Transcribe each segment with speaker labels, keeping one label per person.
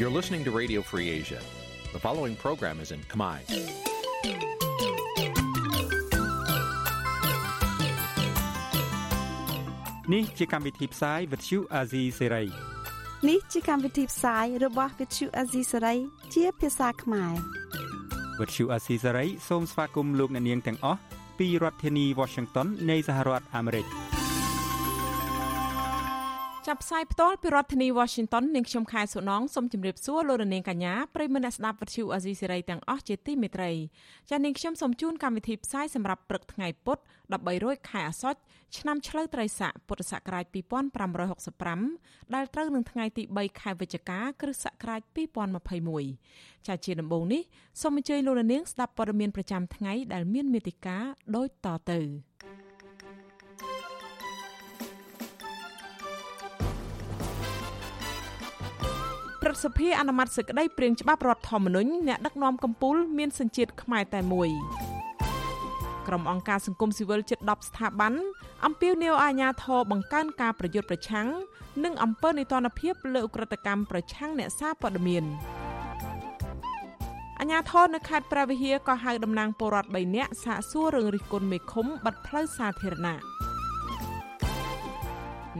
Speaker 1: You're listening to Radio Free Asia. The following program is in Khmer.
Speaker 2: នេះជាកម្មវិធីផ្សាយ Vuthu Azizi Serai
Speaker 3: នេះជាកម្មវិធីផ្សាយរបស់ Vuthu Azizi Serai ជាភាសាខ្មែរ
Speaker 2: Vuthu Azizi Serai សូមស្វាគមន៍លោកអ្នកនាងទាំងអស់ពីរដ្ឋធានី Washington នៃសហរដ្ឋអាមេរិក។
Speaker 4: ចាប់ផ្សាយផ្ទាល់ពីរដ្ឋធានី Washington នាងខ្ញុំខែសុណងសូមជម្រាបសួរលោកនាងកញ្ញាប្រិយមិត្តអ្នកស្ដាប់វិទ្យុអាស៊ីសេរីទាំងអស់ជាទីមេត្រីចា៎នាងខ្ញុំសូមជូនកម្មវិធីផ្សាយសម្រាប់ព្រឹកថ្ងៃពុធ13រោចខែអាសត់ឆ្នាំឆ្លូវត្រីស័កពុទ្ធសករាជ2565ដែលត្រូវនឹងថ្ងៃទី3ខែវិច្ឆិកាគ្រិស្តសករាជ2021ចា៎ជាដំបូងនេះសូមអញ្ជើញលោកនាងស្ដាប់ព័ត៌មានប្រចាំថ្ងៃដែលមានមេតិការដូចតទៅ រឹទ្ធសភាអនុម័តសេចក្តីព្រាងច្បាប់រដ្ឋធម្មនុញ្ញអ្នកដឹកនាំកម្ពុជាមានសញ្ជាតិខ្មែរតែមួយក្រុមអង្គការសង្គមស៊ីវិលជិត10ស្ថាប័នអំពាវនាវអាជ្ញាធរបង្កើនការប្រយុទ្ធប្រឆាំងនិងអំពើនីតិរដ្ឋភាពលើអ ுக ្រិតកម្មប្រឆាំងអ្នកសារព័ត៌មានអាជ្ញាធរនៅខេត្តព្រះវិហារក៏ហៅតំណាងពលរដ្ឋ3នាក់សាកសួររឿងរិះគន់មេឃុំបាត់ផ្លូវសាធារណៈ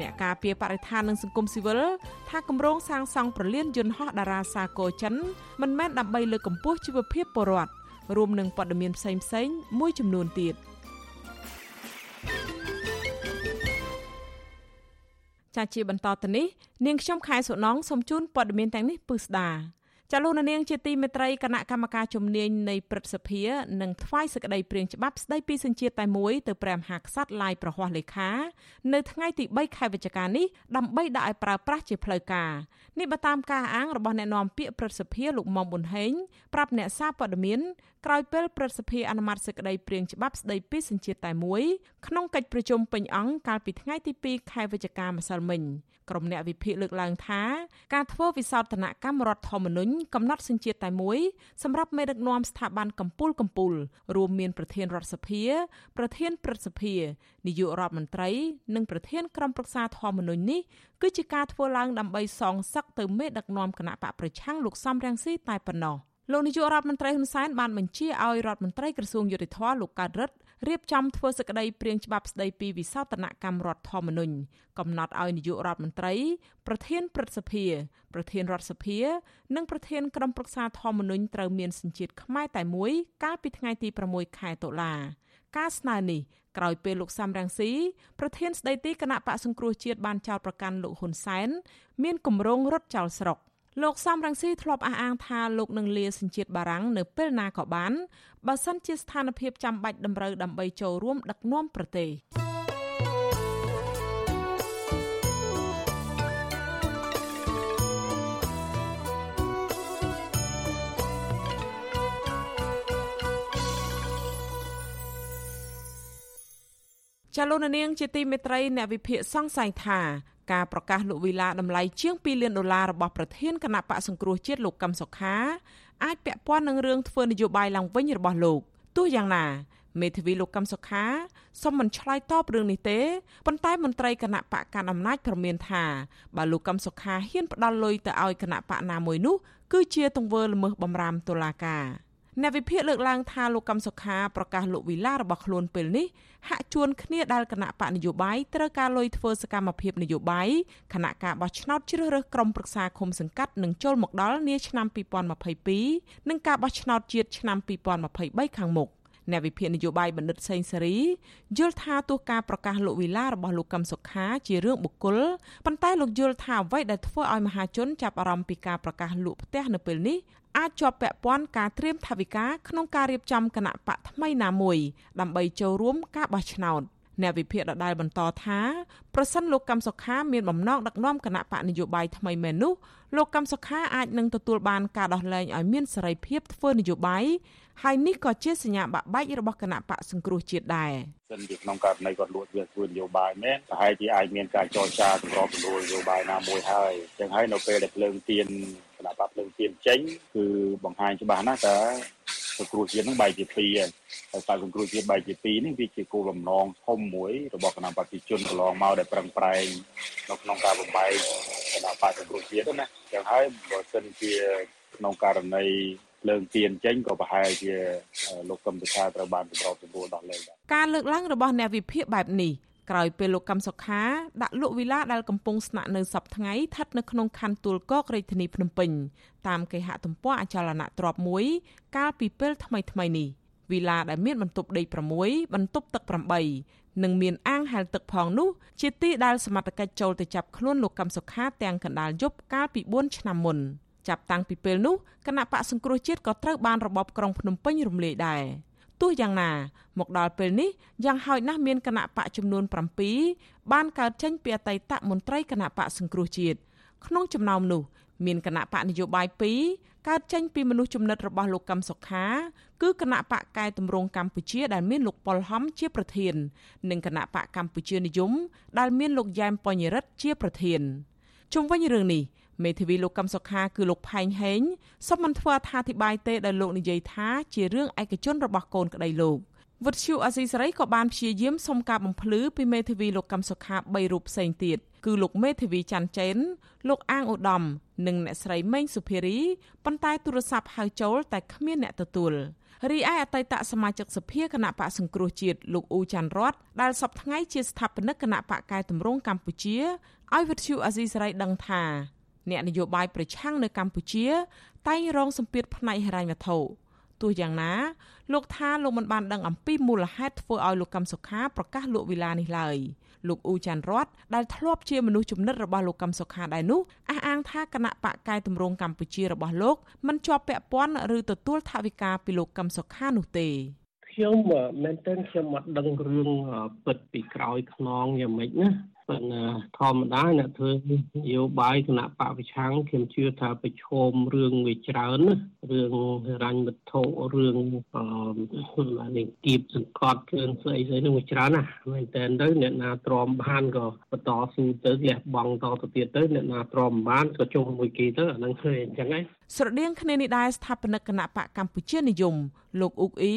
Speaker 4: អ្នកការពារបរិស្ថាននិងសង្គមស៊ីវិលថាគម្រោងសាងសង់ប្រលានយន្តហោះតារាសាគរចិនមិនមែនដើម្បីលើកកម្ពស់ជីវភាពពលរដ្ឋរួមនឹងព័ត៌មានផ្សេងផ្សេងមួយចំនួនទៀតចាជាបន្តទៅនេះនាងខ្ញុំខែសុណងសូមជូនព័ត៌មានទាំងនេះពឺស្ដា ចលនានាងជាទីមេត្រីគណៈកម្មការជំនាញនៃព្រឹទ្ធសភានឹងថ្វាយសេចក្តីព្រាងច្បាប់ស្តីពីសញ្ជាតិតែមួយទៅព្រះមហាក្សត្រឡាយប្រហ័សលេខានៅថ្ងៃទី3ខែវិច្ឆិកានេះដើម្បីដាក់ឲ្យប្រើប្រាស់ជាផ្លូវការនេះបើតាមការអាងរបស់អ្នកនាំពាក្យព្រឹទ្ធសភាលោកមុំប៊ុនហេងប្រាប់អ្នកសារព័ត៌មានក្រោយពេលព្រឹទ្ធសភាអនុម័តសេចក្តីព្រាងច្បាប់ស្តីពីសញ្ជាតិតែមួយក្នុងកិច្ចប្រជុំពេញអង្គកាលពីថ្ងៃទី2ខែវិច្ឆិកាម្សិលមិញក្រុមអ្នកវិភាគលើកឡើងថាការធ្វើវិសោធនកម្មរដ្ឋធម្មនុញ្ញកំណត់សញ្ជាតិតែមួយសម្រាប់មេដឹកនាំស្ថាប័នកម្ពុជាកម្ពុជារួមមានប្រធានរដ្ឋសភា ប្រធានព្រឹទ្ធសភានាយករដ្ឋមន្ត្រី និងប្រធានក្រុមប្រឹក្សាធម្មនុញ្ញនេះគឺជាការធ្វើឡើងដើម្បីសងសឹកទៅមេដឹកនាំគណៈបកប្រឆាំងលោកសំរងស៊ីតែប៉ុណ្ណោះលោកនាយករដ្ឋមន្ត្រីហ៊ុនសែនបានបញ្ជាឲ្យរដ្ឋមន្ត្រីក្រសួងយុតិធម៌លោកកើតរិទ្ធ រៀបចំធ្វើសេចក្តីព្រាងច្បាប់ស្តីពីវិសោធនកម្មរដ្ឋធម្មនុញ្ញកំណត់ឲ្យនាយករដ្ឋមន្ត្រី ប្រធានព្រឹទ្ធសភា ប្រធានរដ្ឋសភា និងប្រធានក្រុមប្រឹក្សាធម្មនុញ្ញត្រូវមានសញ្ជាតិខ្មែរតែមួយកាលពីថ្ងៃទី6ខែតុលាការស្នើនេះក្រោយពេលលោកសំរងស៊ីប្រធានស្ដីទីគណៈបកសង្គ្រោះជាតិបានចោទប្រកាន់លោកហ៊ុនសែនមានគម្រោងរត់ចោលស្រុក លោកសំរងស៊ីធ្លាប់អះអាងថាលោកនឹងលាសញ្ជាតិបារាំងនៅពេលណាក៏បានបើសិនជាស្ថានភាពចាំបាច់តម្រូវដើម្បីចូលរួមដឹកនាំប្រទេសចលនានាងជាទីមេត្រីអ្នកវិភាគសង្ស័យថា ការប្រកាសលោកវីឡាតម្លៃជាង2លានដុល្លាររបស់ប្រធានគណៈបកសង្គ្រោះជាតិលោកកឹមសុខាអាចពាក់ព័ន្ធនឹងរឿងធ្វើនយោបាយឡើងវិញរបស់លោកទោះយ៉ាងណាមេធាវីលោកកឹមសុខាសូមមិនឆ្លើយតបរឿងនេះទេប៉ុន្តែមន្ត្រីគណៈបកកណ្ដាលអំណាចប្រមានថាបើលោកកឹមសុខាហ៊ានផ្ដាល់លុយទៅឲ្យគណៈបកណាមួយនោះគឺជាទង្វើល្មើសបំរាមតុលាការ អ្នកវិភាគលើកឡើងថាលោកកឹមសុខាប្រកាសលោកវីឡារបស់ខ្លួនពេលនេះហាក់ជួនគ្នាដែលគណៈបកនយោបាយត្រូវការលុយធ្វើសកម្មភាពនយោបាយគណៈការបោះឆ្នោតជ្រើសរើសក្រុមប្រឹក្សាឃុំសង្កាត់នឹងចូលមកដល់នាឆ្នាំ2022និងការបោះឆ្នោតជាតិឆ្នាំ2023ខាងមុខ អ្នកវិភាគនយោបាយបណ្ឌិតសេងសេរីយល់ថាទោះការប្រកាសលោកវីឡារបស់លោកកឹមសុខាជារឿងបុគ្គលប៉ុន្តែលោកយល់ថាអ្វីដែលធ្វើឲ្យមហាជនចាប់អារម្មណ៍ពីការប្រកាសលក់ផ្ទះនៅពេលនេះអាចជាប់ពាក់ព័ន្ធការត្រៀមថវិកាក្នុងការរៀបចំគណៈបកថ្មីណាមួយដើម្បីចូលរួមការបោះឆ្នោតអ្នកវិភាគដដែលបន្តថាប្រសិនលោកកម្មសុខាមានបំណងដឹកនាំគណៈបកនយោបាយថ្មីមែននោះលោកកម្មសុខាអាចនឹងទទួលបានការដោះលែងឲ្យមានសេរីភាពធ្វើនយោបាយ ហើយនេះក៏ជាសញ្ញាបាក់បែករបស់គណៈបកសង្គ្រោះជាតិដែរ
Speaker 5: សិនជាក្នុងករណីគាត់លួចវាធ្វើនយោបាយមែនប្រហែលជាអាចមានការចរចាសម្របសម្រួលនយោបាយណាមួយហើយចឹងហើយនៅពេលដែលភ្លើងទៀនគណៈបកភ្លើងទៀនចេញគឺបង្ហាញច្បាស់ណាស់ថាសង្គ្រោះជាតិនឹងបែកជាពីរហើយហើយសង្គ្រោះជាតិបែកជាពីរនេះវាជាគោលបំណងធំមួយរបស់គណៈបព្វជិជនកន្លងមកដែលប្រឹងប្រែងនៅក្នុងការបំបែកគណៈបកសង្គ្រោះជាតិណាចឹងហើយបើសិនជាក្នុងករណី លើងទៀនចេញក៏ប្រហែលជាលោកកឹមសុខាត្រូវបានសម្របសម្រួលដោះលែងដែរ
Speaker 4: ការលើកឡើងរបស់អ្នកវិភាគបែបនេះក្រោយពេលលោកកឹមសុខាដាក់លក់វិឡាដែលកំពុងស្នាក់នៅសប្ថ្ងៃស្ថិតនៅក្នុងខណ្ឌទួលគោករាជធានីភ្នំពេញតាមគេហទំព័រអចលនទ្រព្យមួយកាលពីពេលថ្មីថ្មីនេះវិឡាដែលមានបន្ទប់ដី6បន្ទប់ទឹក8និងមានអាងហែលទឹកផងនោះជាទីដែលសមត្ថកិច្ចចូលទៅចាប់ខ្លួនលោកកឹមសុខាទាំងកណ្ដាលយប់កាលពី4ឆ្នាំមុន ចាប់តាំងពីពេលនោះគណៈបកសង្គ្រោះជាតិក៏ត្រូវបានរបបក្រុងភ្នំពេញរំលាយដែរទោះយ៉ាងណាមកដល់ពេលនេះយ៉ាងហោចណាស់មានគណៈបកចំនួន7បានកើតចេញពីអតីតមន្ត្រីគណៈបកសង្គ្រោះជាតិក្នុងចំណោមនោះមានគណៈបកនយោបាយ2កើតចេញពីមនុស្សចំណិតរបស់លោកកឹមសុខា គឺគណៈបកកែតម្រង់កម្ពុជាដែលមានលោកប៉ុលហំជាប្រធាន និងគណៈបកកម្ពុជានិយមដែលមានលោកយ៉ែមបញ្ញារិទ្ធជាប្រធានជុំវិញរឿងនេះ មេធាវីលោកកឹមសុខាគឺលោកផែងហេងសុំមិនធ្វើអត្ថាធិប្បាយទេដែលលោកនិយាយថាជារឿងឯកជនរបស់កូនក្តីលោកវុទ្ធុអាស៊ីសេរីក៏បានព្យាយាមសុំការបំភ្លឺពីមេធាវីលោកកឹមសុខា3រូបផ្សេងទៀតគឺលោកមេធាវីច័ន្ទចេនលោកអាងឧត្តមនិងអ្នកស្រីម៉េងសុភារីប៉ុន្តែទូរស័ព្ទហៅចូលតែគ្មានអ្នកទទួលរីឯអតីតសមាជិកសភាគណៈបកសង្គ្រោះជាតិលោកអ៊ូច័ន្ទរតដែលសពថ្ងៃជាស្ថាបនិកគណៈបកកែតម្រង់កម្ពុជាឲ្យវិទ្យុអាស៊ីសេរីដឹងថា អ្នកនយោបាយប្រឆាំងនៅកម្ពុជា តែងរងសម្ពាធផ្នែកហិរញ្ញវត្ថុទោះយ៉ាងណាលោកថាលោកមិនបានដឹងអំពីមូលហេតុធ្វើឲ្យលោកកឹមសុខាប្រកាសលក់វិឡានេះឡើយលោកអ៊ូចាន់រតដែលធ្លាប់ជាមនុស្សចំណិតរបស់លោកកឹមសុខាដែរនោះអះអាងថាគណៈបកកែតម្រង់កម្ពុជារបស់លោកមិនជាប់ពាក់ព័ន្ធឬទទួលថវិកាពីលោកកឹមសុខានោះទេ
Speaker 6: ខ្ញុំមែនទែនខ្ញុំអត់ដឹងរឿងពិតពីក្រោយខ្នងយ៉ាងម៉េចណា ប៉ុន្តែធម្មតាអ្នកធ្វើនយោបាយគណៈបពប្រឆាំងខ្ញុំជឿថាប្រឈមរឿងវាច្រើនរឿងរញ្ញវត្ថុរឿងអឺនេះគៀបសង្កត់គ្រឿងស្អីស្អីនឹងវាច្រើនណាស់មែនតើទៅអ្នកណាទ្រាំបានក៏បន្តស៊ូទៅលះបង់តទៅទៀតទៅអ្នកណាទ្រាំបានក៏ជុំមួយគេទៅអានឹងឃើញអញ្ចឹងឯង
Speaker 4: ស្រដៀងគ្នានេះដែរស្ថាបនិកគណៈបកកម្ពុជានិយមលោកអ៊ុកអ៊ី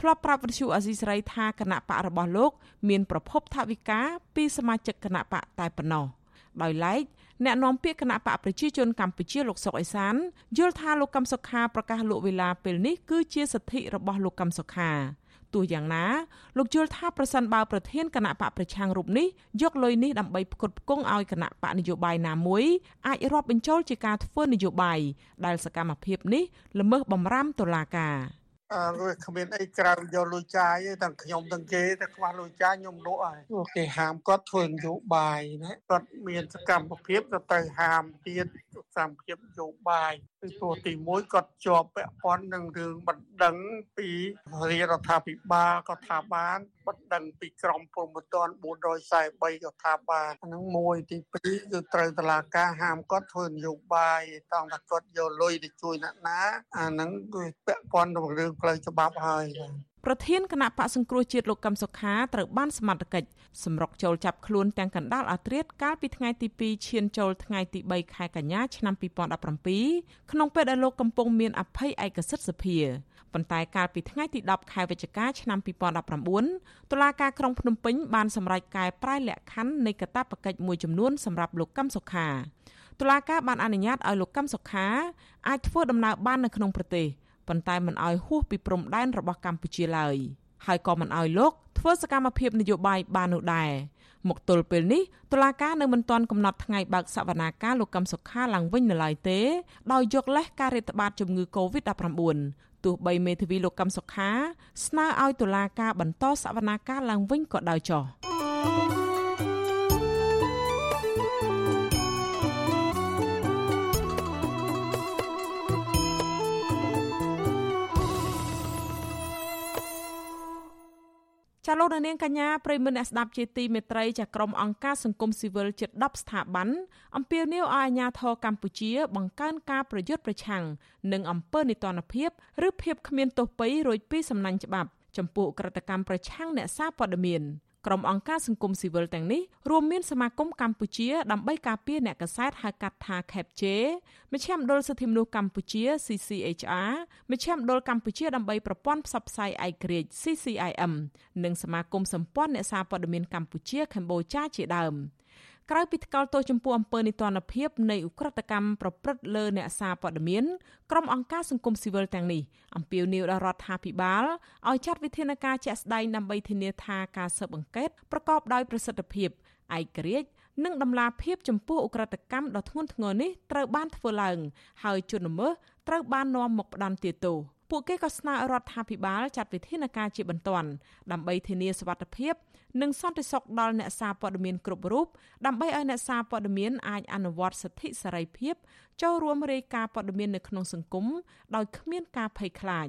Speaker 4: ធ្លាប់ប្រាប់វិទ្យុអាស៊ីសេរីថាគណៈបករបស់លោកមានប្រភពថវិកាពីសមាជិកគណៈបកតែប៉ុណ្ណោះដោយឡែកអ្នកនាំពាក្យគណៈបកប្រជាជនកម្ពុជាលោកសុកអេសានយល់ថាលោកកឹមសុខាប្រកាសលក់វេលាពេលនេះគឺជាសិទ្ធិរបស់លោកកឹមសុខា ទោះយ៉ាងណាលោកយល់ថាប្រសិនបើប្រធានគណៈបកប្រឆាំងរូបនេះយកលុយនេះដើម្បីផ្គត់ផ្គង់ឲ្យគណៈបកនយោបាយណាមួយអាចរាប់បញ្ចូលជាការធ្វើនយោបាយដែលសកម្មភាពនេះល្មើសបំរាមតុលាការ
Speaker 7: អឺគ្មានអីក្រៅយកលុយចាយទេទាំងខ្ញុំទាំងគេតែខ្វះលុយចាយខ្ញុំលក់ហើយគេហាមគាត់ធ្វើនយោបាយណាគាត់មានសកម្មភាពទៅទៅហាមទៀតសកម្មភាពនយោបាយ គឺព្រោះទី1គាត់ជាប់ពាក់ព័ន្ធនឹងរឿងបណ្ដឹងពីរាជរដ្ឋាភិបាលក៏ថាបានបណ្ដឹងពីក្រមព្រហ្មទណ្ឌ443ក៏ថាបានហ្នឹងមួយទី2គឺត្រូវតឡាការហាមគាត់ធ្វើនយោបាយតោះថាគាត់យកលុយទៅជួយអ្នកណាអាហ្នឹងគឺពាក់ព័ន្ធនឹងរឿងផ្លូវច្បាប់ហើយ
Speaker 4: ប្រធានគណៈបកសង្គ្រោះជាតិលោកកឹមសុខាត្រូវបានសមត្ថកិច្ចសម្រុកចូលចាប់ខ្លួនទាំងកណ្ដាលអាត្រៀតកាលពីថ្ងៃទី2ឈានចូលថ្ងៃទី3ខែកញ្ញាឆ្នាំ2017ក្នុងពេលដែលលោកកំពុងមានអភ័យឯកសិទ្ធិសភាប៉ុន្តែកាលពីថ្ងៃទី10ខែវិច្ឆិកាឆ្នាំ2019តុលាការក្រុងភ្នំពេញបានសម្រេចកែប្រែលក្ខខណ្ឌនៃកាតព្វកិច្ចមួយចំនួនសម្រាប់លោកកឹមសុខាតុលាការបានអនុញ្ញាតឲ្យលោកកឹមសុខាអាចធ្វើដំណើរបាននៅក្នុងប្រទេស ប៉ុន្តែមិនឲ្យហួសពីព្រំដែនរបស់កម្ពុជាឡើយហើយក៏មិនឲ្យលោកធ្វើសកម្មភាពនយោបាយបាននោះដែរមកទល់ពេលនេះតុលាការនៅមិនទាន់កំណត់ថ្ងៃបើកសវនាការលោកកឹមសុខាឡើងវិញនៅឡើយទេដោយយកលេសការរាតត្បាតជំងឺ Covid-19 ទោះបីមេធាវីលោកកឹមសុខាស្នើឲ្យតុលាការបន្តសវនាការឡើងវិញក៏ដោយចុះ ចាលោកនាងកញ្ញាប្រិមមអ្នកស្ដាប់ជាទីមេត្រីចាក្រុមអង្គការសង្គមស៊ីវិលជិត10ស្ថាប័នអំពាវនាវឲ្យអាជ្ញាធរកម្ពុជា បង្កើនការប្រយុទ្ធប្រឆាំងនឹងអំពើនីតិរដ្ឋភាពឬភាពគ្មានទោសពៃរួចពីសំណាញ់ច្បាប់ ចំពោះក្រតកម្មប្រឆាំងអ្នកសារព័ត៌មាន ក្រុមអង្គការសង្គមស៊ីវិលទាំងនេះរួមមានសមាគមកម្ពុជាដើម្បីការពារអ្នកកសែតហៅកាត់ថា CAPJ មជ្ឈមណ្ឌលសិទ្ធិមនុស្សកម្ពុជា CCHR មជ្ឈមណ្ឌលកម្ពុជាដើម្បីប្រព័ន្ធផ្សព្វផ្សាយឯករាជ្យ CCIM និងសមាគមសម្ព័ន្ធអ្នកសារព័ត៌មានកម្ពុជាកម្ពុជាជាដើម។ ក្រៅពីថ្កោលទោសចំពោះអំពើនីតិរដ្ឋភាពនៃឧក្រិដ្ឋកម្មប្រព្រឹត្តលើអ្នកសារព័ត៌មានក្រុមអង្គការសង្គមស៊ីវិលទាំងនេះអំពាវនាវដល់រដ្ឋាភិបាលឲ្យចាត់វិធានការជាក់ស្ដែងដើម្បីធានាថាការស៊ើបអង្កេតប្រកបដោយប្រសិទ្ធភាពឯករាជ្យនិងដំណាភាពចំពោះឧក្រិដ្ឋកម្មដ៏ធ្ងន់ធ្ងរនេះត្រូវបានធ្វើឡើង ហើយជនល្មើសត្រូវបាននាំមកផ្ដន្ទាទោស ពួកគេក៏ស្នើរដ្ឋាភិបាលចាត់វិធានការជាបន្ទាន់ដើម្បីធានាសុវត្ថិភាព និងសន្តិសុខដល់អ្នកសារព័ត៌មានគ្រប់រូបដើម្បីឲ្យអ្នកសារព័ត៌មានអាចអនុវត្តសិទ្ធិសេរីភាពចូលរួមរាយការណ៍ព័ត៌មាននៅក្នុងសង្គមដោយគ្មានការភ័យខ្លាច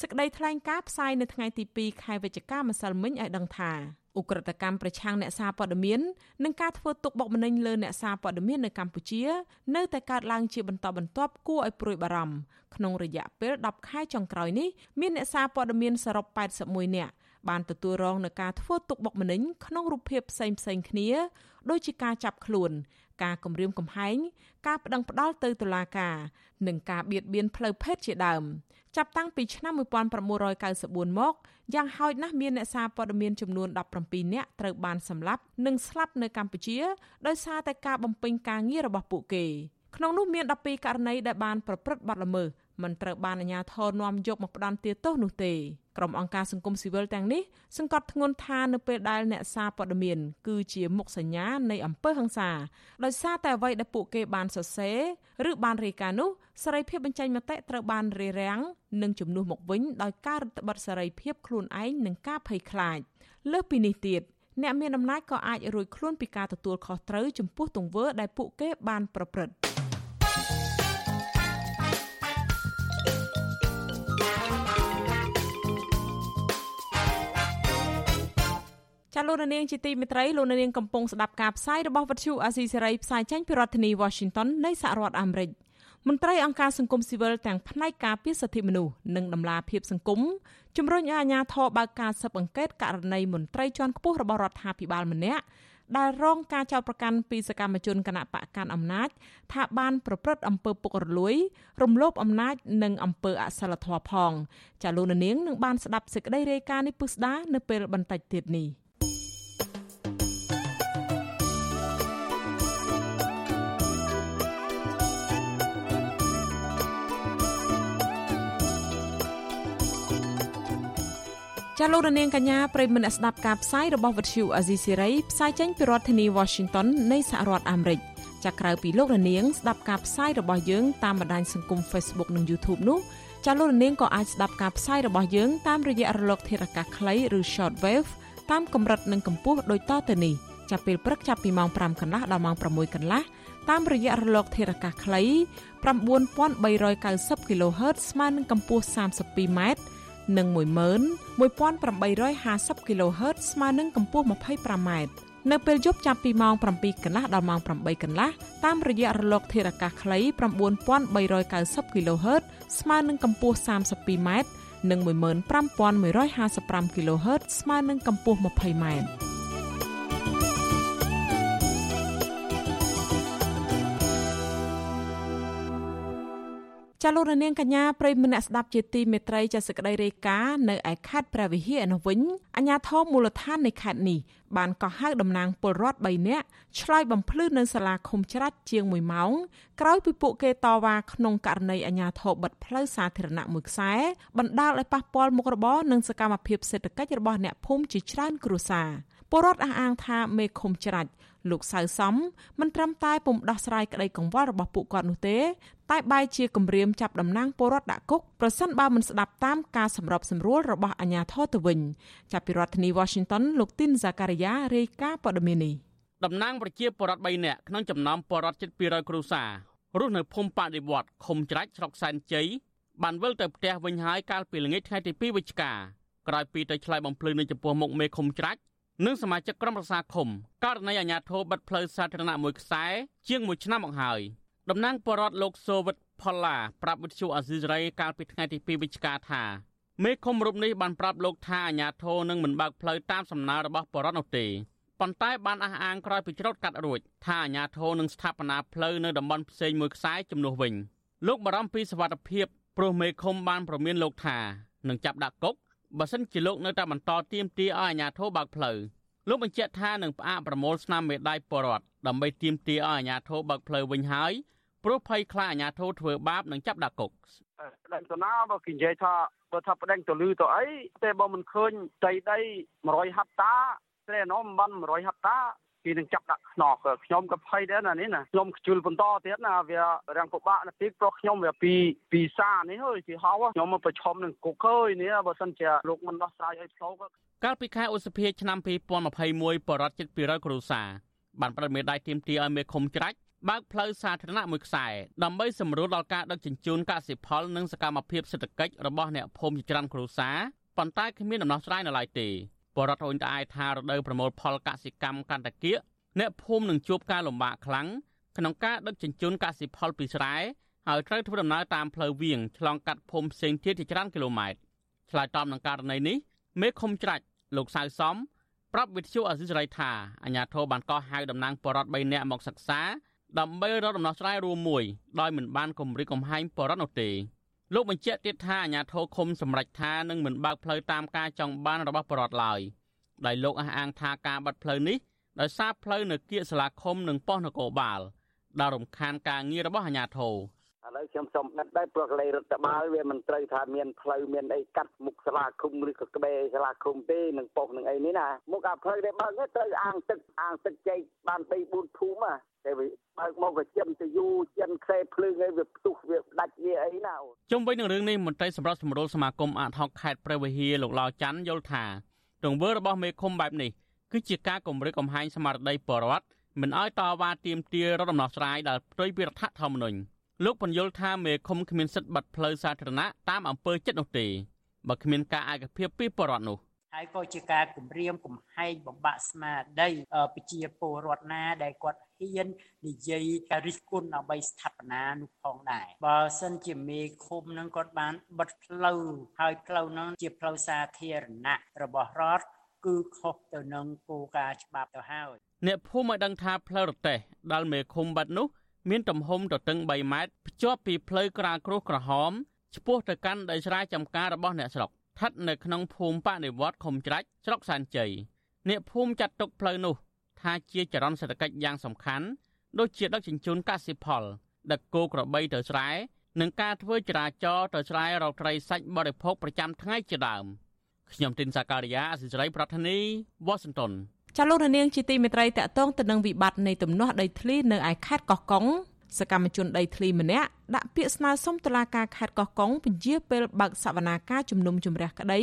Speaker 4: សេចក្តីថ្លែងការណ៍ផ្សាយនៅថ្ងៃទី2ខែវិច្ឆិកាម្សិលមិញឲ្យដឹងថាឧក្រិដ្ឋកម្មប្រឆាំងអ្នកសារព័ត៌មាននិងការធ្វើទុកបុកម្នេញលើអ្នកសារព័ត៌មាននៅកម្ពុជា នៅតែកើតឡើងជាបន្តបន្ទាប់គួរឲ្យព្រួយបារម្ភក្នុងរយៈពេល10ខែចុងក្រោយនេះមានអ្នកសារព័ត៌មានសរុប81នាក់បានទទួលរងនឹងការធ្វើទុកបុកម្នេញក្នុងរូបភាពផ្សេងផ្សេងគ្នា ដូចជាការចាប់ខ្លួន ការគំរាមកំហែងការប្តឹងផ្តល់ទៅតុលាការនិងការបៀតបៀនផ្លូវភេទជាដើមចាប់តាំងពីឆ្នាំ1994មកយ៉ាងហោចណាស់មានអ្នកសារព័ត៌មានចំនួន17នាក់ត្រូវបានសម្លាប់និងស្លាប់នៅកម្ពុជាដោយសារតែការបំពេញការងាររបស់ពួកគេក្នុងនោះមាន12ករណីដែលបានប្រព្រឹត្តបទល្មើស មិនត្រូវបានអាជ្ញាធរនាំយកមកផ្ដន្ទាទោសនោះទេក្រុមអង្គការសង្គមស៊ីវិលទាំងនេះសង្កត់ធ្ងន់ថានៅពេលដែលអ្នកសារព័ត៌មានគឺជាមុខសញ្ញានៃអំពើហិង្សាដោយសារតែអ្វីដែលពួកគេបានសរសេរឬបានរាយការណ៍នោះសេរីភាពបញ្ចេញមតិត្រូវបានរារាំងនិងជំនួសមកវិញដោយការរឹតបន្តឹងសេរីភាពខ្លួនឯងនិងការភ័យខ្លាចលើសពីនេះទៀតអ្នកមានអំណាចក៏អាចរួចខ្លួនពីការទទួលខុសត្រូវចំពោះទង្វើដែលពួកគេបានប្រព្រឹត្ត លោកនាងជាទីមេត្រីលោកនាងកំពុងស្ដាប់ការផ្សាយរបស់វិទ្យុអាស៊ីសេរីផ្សាយចេញពីរដ្ឋធានី Washington នៃសហរដ្ឋអាមេរិកមន្ត្រីអង្គការសង្គមស៊ីវិលទាំងផ្នែកការពារសិទ្ធិមនុស្សនិងដំឡាភិបសង្គមជំរុញឲ្យអាជ្ញាធរបើកការស៊ើបអង្កេតករណីមន្ត្រីជាន់ខ្ពស់របស់រដ្ឋាភិបាលម្នាក់ដែលរងការចោទប្រកាន់ពីសកម្មជនគណៈបកកាន់អំណាច ថាបានប្រព្រឹត្តអំពើពុករលួយ រំលោភអំណាច និងអំពើអសិលធម៌ផងចាលោកនាងនឹងបានស្ដាប់សេចក្តីរាយការណ៍នេះពុស្ដានៅពេលបន្តិចទៀតនេះ។ ចាលោករនាងកញ្ញាប្រិមមអ្នកស្ដាប់ការផ្សាយរបស់វិទ្យុអាស៊ីសេរីផ្សាយចេញពីរដ្ឋធានី Washington នៃសហរដ្ឋអាមេរិកចាក្រៅពីលោករនាងស្ដាប់ការផ្សាយរបស់យើងតាមបណ្ដាញសង្គម Facebook និង YouTube នោះចាលោករនាងក៏អាចស្ដាប់ការផ្សាយរបស់យើងតាមរយៈរលកធាតុអាកាសខ្លីឬ Shortwave តាមកម្រិតនិងកម្ពស់ដូចតទៅនេះចាប់ពេលព្រឹកចាប់ពីម៉ោង5កន្លះដល់ម៉ោង6កន្លះតាមរយៈរលកធាតុអាកាសខ្លី9390 kHz ស្មើនឹងកម្ពស់ 32m និង11850 kHz ស្មើនឹងកម្ពស់ 25m នៅពេលយប់ចាប់ពីម៉ោង7កន្លះដល់ម៉ោង8កន្លះតាមរយៈរលកធាតុអាកាសខ្លី9390 kHz ស្មើនឹងកម្ពស់ 32m និង15155 kHz ស្មើនឹងកម្ពស់ 20m ចាលោករនាងកញ្ញាប្រិយមិត្តអ្នកស្ដាប់ជាទីមេត្រីចាសក្តីរាយការណ៍នៅឯខេត្តព្រះវិហារនោះវិញអាជ្ញាធរមូលដ្ឋាននៃខេត្តនេះបានកោះហៅតំណាងពលរដ្ឋ3នាក់ឆ្លើយបំភ្លឺនៅសាលាឃុំច្រាច់ជាង1ម៉ោងក្រោយពីពួកគេតវ៉ាក្នុងករណីអាជ្ញាធរបិទផ្លូវសាធារណៈមួយខ្សែបណ្ដាលឲ្យប៉ះពាល់មុខរបរនិងសកម្មភាពសេដ្ឋកិច្ចរបស់អ្នកភូមិជាច្រើនគ្រួសារពលរដ្ឋអះអាងថាមេឃុំច្រាច់លោកសៅសំមិនត្រឹមតែពុំដោះស្រាយក្តីកង្វល់របស់ពួកគាត់នោះទេ តែបែរជាគម្រាមចាប់តំណាងពលរដ្ឋដាក់គុកប្រសិនបើមិនស្ដាប់តាមការសម្របសម្រួលរបស់អាជ្ញាធរទៅវិញចាប់ពីរដ្ឋធានី Washington លោកទីនហ្សាការីយ៉ារាយការណ៍ព័ត៌មាននេះ
Speaker 8: តំណាងប្រជាពលរដ្ឋ3នាក់ក្នុងចំណោមពលរដ្ឋជិត200គ្រួសាររស់នៅភូមិបដិវត្តឃុំច្រាច់ស្រុកសែនជ័យបានវិលទៅផ្ទះវិញហើយកាលពីល្ងាចថ្ងៃទី2វិច្ឆិកាក្រោយពីទៅឆ្លើយបំភ្លឺនៅចំពោះមុខមេឃុំច្រាច់និងសមាជិកក្រុមប្រឹក្សាឃុំករណីអាជ្ញាធរបិទផ្លូវសាធារណៈមួយខ្សែជាង1ឆ្នាំមកហើយ តំណាងបរដ្ឋលោកសូវិតផល្លាប្រាប់វិទ្យុអាស៊ីសេរីកាលពីថ្ងៃទី2វិច្ឆិកាថាមេឃុំរូបនេះបានប្រាប់លោកថាអាញាធរនឹងមិនបើកផ្លូវតាមសំណើរបស់បរដ្ឋនោះទេប៉ុន្តែបានអះអាងក្រោយពីច្រូតកាត់រួចថាអាញាធរនឹងស្ថាបនាផ្លូវនៅតំបន់ផ្សេងមួយខ្សែជំនួសវិញលោកបារម្ភពីសវត្ថិភាពព្រោះមេឃុំបានប្រមានលោកថានឹងចាប់ដាក់គុកបើសិនជាលោកនៅតែបន្តទៀមទាឲ្យអាញាធរបើកផ្លូវ លោកបញ្ជាក់ថានឹងផ្អាកប្រមូលស្នាមមេដាយបរដ្ឋដើម្បីទៀមទាឲ្យអាញាធរបើកផ្លូវវិញហើយព្រោះភ័យខ្លាចអាញាធរធ្វើបាបនឹងចាប់ដាក់គុក
Speaker 9: ប្តឹងទៅណាបើគេនិយាយថាបើថាប្តឹងទៅលឺទៅអីតែបើមិនឃើញដីដី100ហិកតាស្រែណោមបាន100ហិកតា គេនឹងចាប់ដាក់ខ្នោះខ្ញុំក៏ភ័យដែរណានេះណាខ្ញុំខ្ជិលបន្តទៀតណាវារាំងពិបាកណាតិចព្រោះខ្ញុំវាពីពីសានេះហើយគេហៅខ្ញុំមកប្រឈមនឹងគុកហើយនេះបើសិនជាលោកមិនដោះស្រាយឲ្យផ្លូវ
Speaker 8: កាលពីខែឧសភាឆ្នាំ2021បរដ្ឋជិត200គ្រួសារបានប្រមេដៃទៀមទីឲ្យមេឃុំច្រាច់បើកផ្លូវសាធារណៈមួយខ្សែដើម្បីសម្រួលដល់ការដឹកជញ្ជូនកសិផលនិងសកម្មភាពសេដ្ឋកិច្ចរបស់អ្នកភូមិជាច្រើនគ្រួសារប៉ុន្តែគ្មានដំណោះស្រាយនៅឡើយទេ បរដ្ឋអូនត្អែថារដូវប្រមូលផលកសិកម្មកាន់តែគៀកអ្នកភូមិនឹងជួបការលំបាកខ្លាំងក្នុងការដឹកជញ្ជូនកសិផលពីស្រែហើយត្រូវធ្វើដំណើរតាមផ្លូវវាងឆ្លងកាត់ភូមិផ្សេងទៀតជាច្រើនគីឡូម៉ែត្រឆ្លើយតបនឹងករណីនេះមេឃុំច្រាច់លោកសៅសំប្រាប់វិទ្យុអសិរ័យថាអាញាធរបានកោះហៅតំណាងបរដ្ឋ3នាក់មកសិក្សាដើម្បីរកដំណោះស្រាយរួមមួយដោយមិនបានគម្រិតកំហែងបរដ្ឋនោះទេ លោកបញ្ជាក់ទៀតថាអាញាធរឃុំសម្រេចថានឹងមិនបើកផ្លូវតាមការចង់បានរបស់បរដ្ឋឡើយដោយលោកអះអាងថាការបាត់ផ្លូវនេះដោយសារផ្លូវនៅគៀកសាលាឃុំនិងប៉ុស្តិ៍នគរបាលដែលរំខានការងាររបស់អាជ្ញាធរ
Speaker 9: ឥឡូវខ្ញុំសូមបិទដែរព្រោះកន្លែងរដ្ឋបាលវាមិនត្រូវថាមានផ្លូវមានអីកាត់មុខសាលាឃុំឬក៏ក្បែរសាលាឃុំទេនឹងប៉ុស្តិ៍នឹងអីនេះណាមុខអាផ្លូវដែលបើកនេះត្រូវអាងទឹកអាងទឹកចែកបាន3 4ភូ មិតែបើកមកវាចិនទៅយូចិនខ្សែភ្លើងអីវាផ្ទុះវាដាច់វាអីណា
Speaker 8: ជុំវិញនឹងរឿងនេះមន្ត្រីសម្រាប់សម្រួលសមាគមអាតហុកខេត្តព្រះវិហារលោកឡាវច័ន្ទយល់ថាទង្វើរបស់មេឃុំបែបនេះគឺជាការគម្រាមកំហែងស្មារតីបរដ្ឋមិនឲ្យតវ៉ាទាមទាររដ្ឋដំណោះស្រាយដែលផ្ទុយពីរដ្ឋធម្មនុញ្ញលោកបញ្យល់ថាមេឃុំគ្មានសិទ្ធិបិទផ្លូវសាធារណៈតាមអំពើចិត្តនោះទេបើគ្មានការឯកភាពពីបរដ្ឋនោះ
Speaker 10: ហើយក៏ជាការគម្រាមកំហែងបំបាក់ស្មារតីប្រជាពលរដ្ឋណាដែលគាត់ហ៊ាននិយាយការរិះគន់ដើម្បីស្ថាបនានោះផងដែរបើសិនជាមេឃុំនឹងគាត់បានបិទផ្លូវហើយផ្លូវនោះជាផ្លូវសាធារណៈរបស់រដ្ឋគឺខុសទៅនឹងគោលការណ៍ច្បាប់ទៅហើយ
Speaker 8: អ្នកភូមិឲ្យដឹងថាផ្លូវរទេះដែលមេឃុំបាត់នោះមានទំហំទទឹង3ម៉ែត្រភ្ជាប់ពីផ្លូវក្រាលគ្រួសក្រហមឆ្ពោះទៅកាន់ដីស្រែចម្ការរបស់អ្នកស្រុក ស្ថិតនៅក្នុងភូមិបដិវត្តខុំច្រាច់ស្រុកសានជ័យអ្នកភូមិចាត់ទុកផ្លូវនោះ ថាជាចរន្តសេដ្ឋកិច្ចយ៉ាងសំខាន់ដូចជាដឹកជញ្ជូនកសិផលដឹកគោក្របីទៅស្រែនិងការធ្វើចរាចរណ៍ទៅស្រែរកត្រីសាច់បរិភោគប្រចាំថ្ងៃជាដើមខ្ញុំទីនសាការីយ៉ាអសិរ័យប្រធានីវ៉ាស៊ីនតោន
Speaker 4: ចាលោកនាងជាទីមេត្រីតកតងទៅនឹងវិបត្តិនៃទំនាស់ដីធ្លីនៅឯខេត្តកោះកុង សកម្មជនដីធ្លីម្នាក់ដាក់ពាក្យស្នើសុំតុលាការខេត្តកោះកុងពន្យាពេលបើកសវនាការជំនុំជម្រះក្តី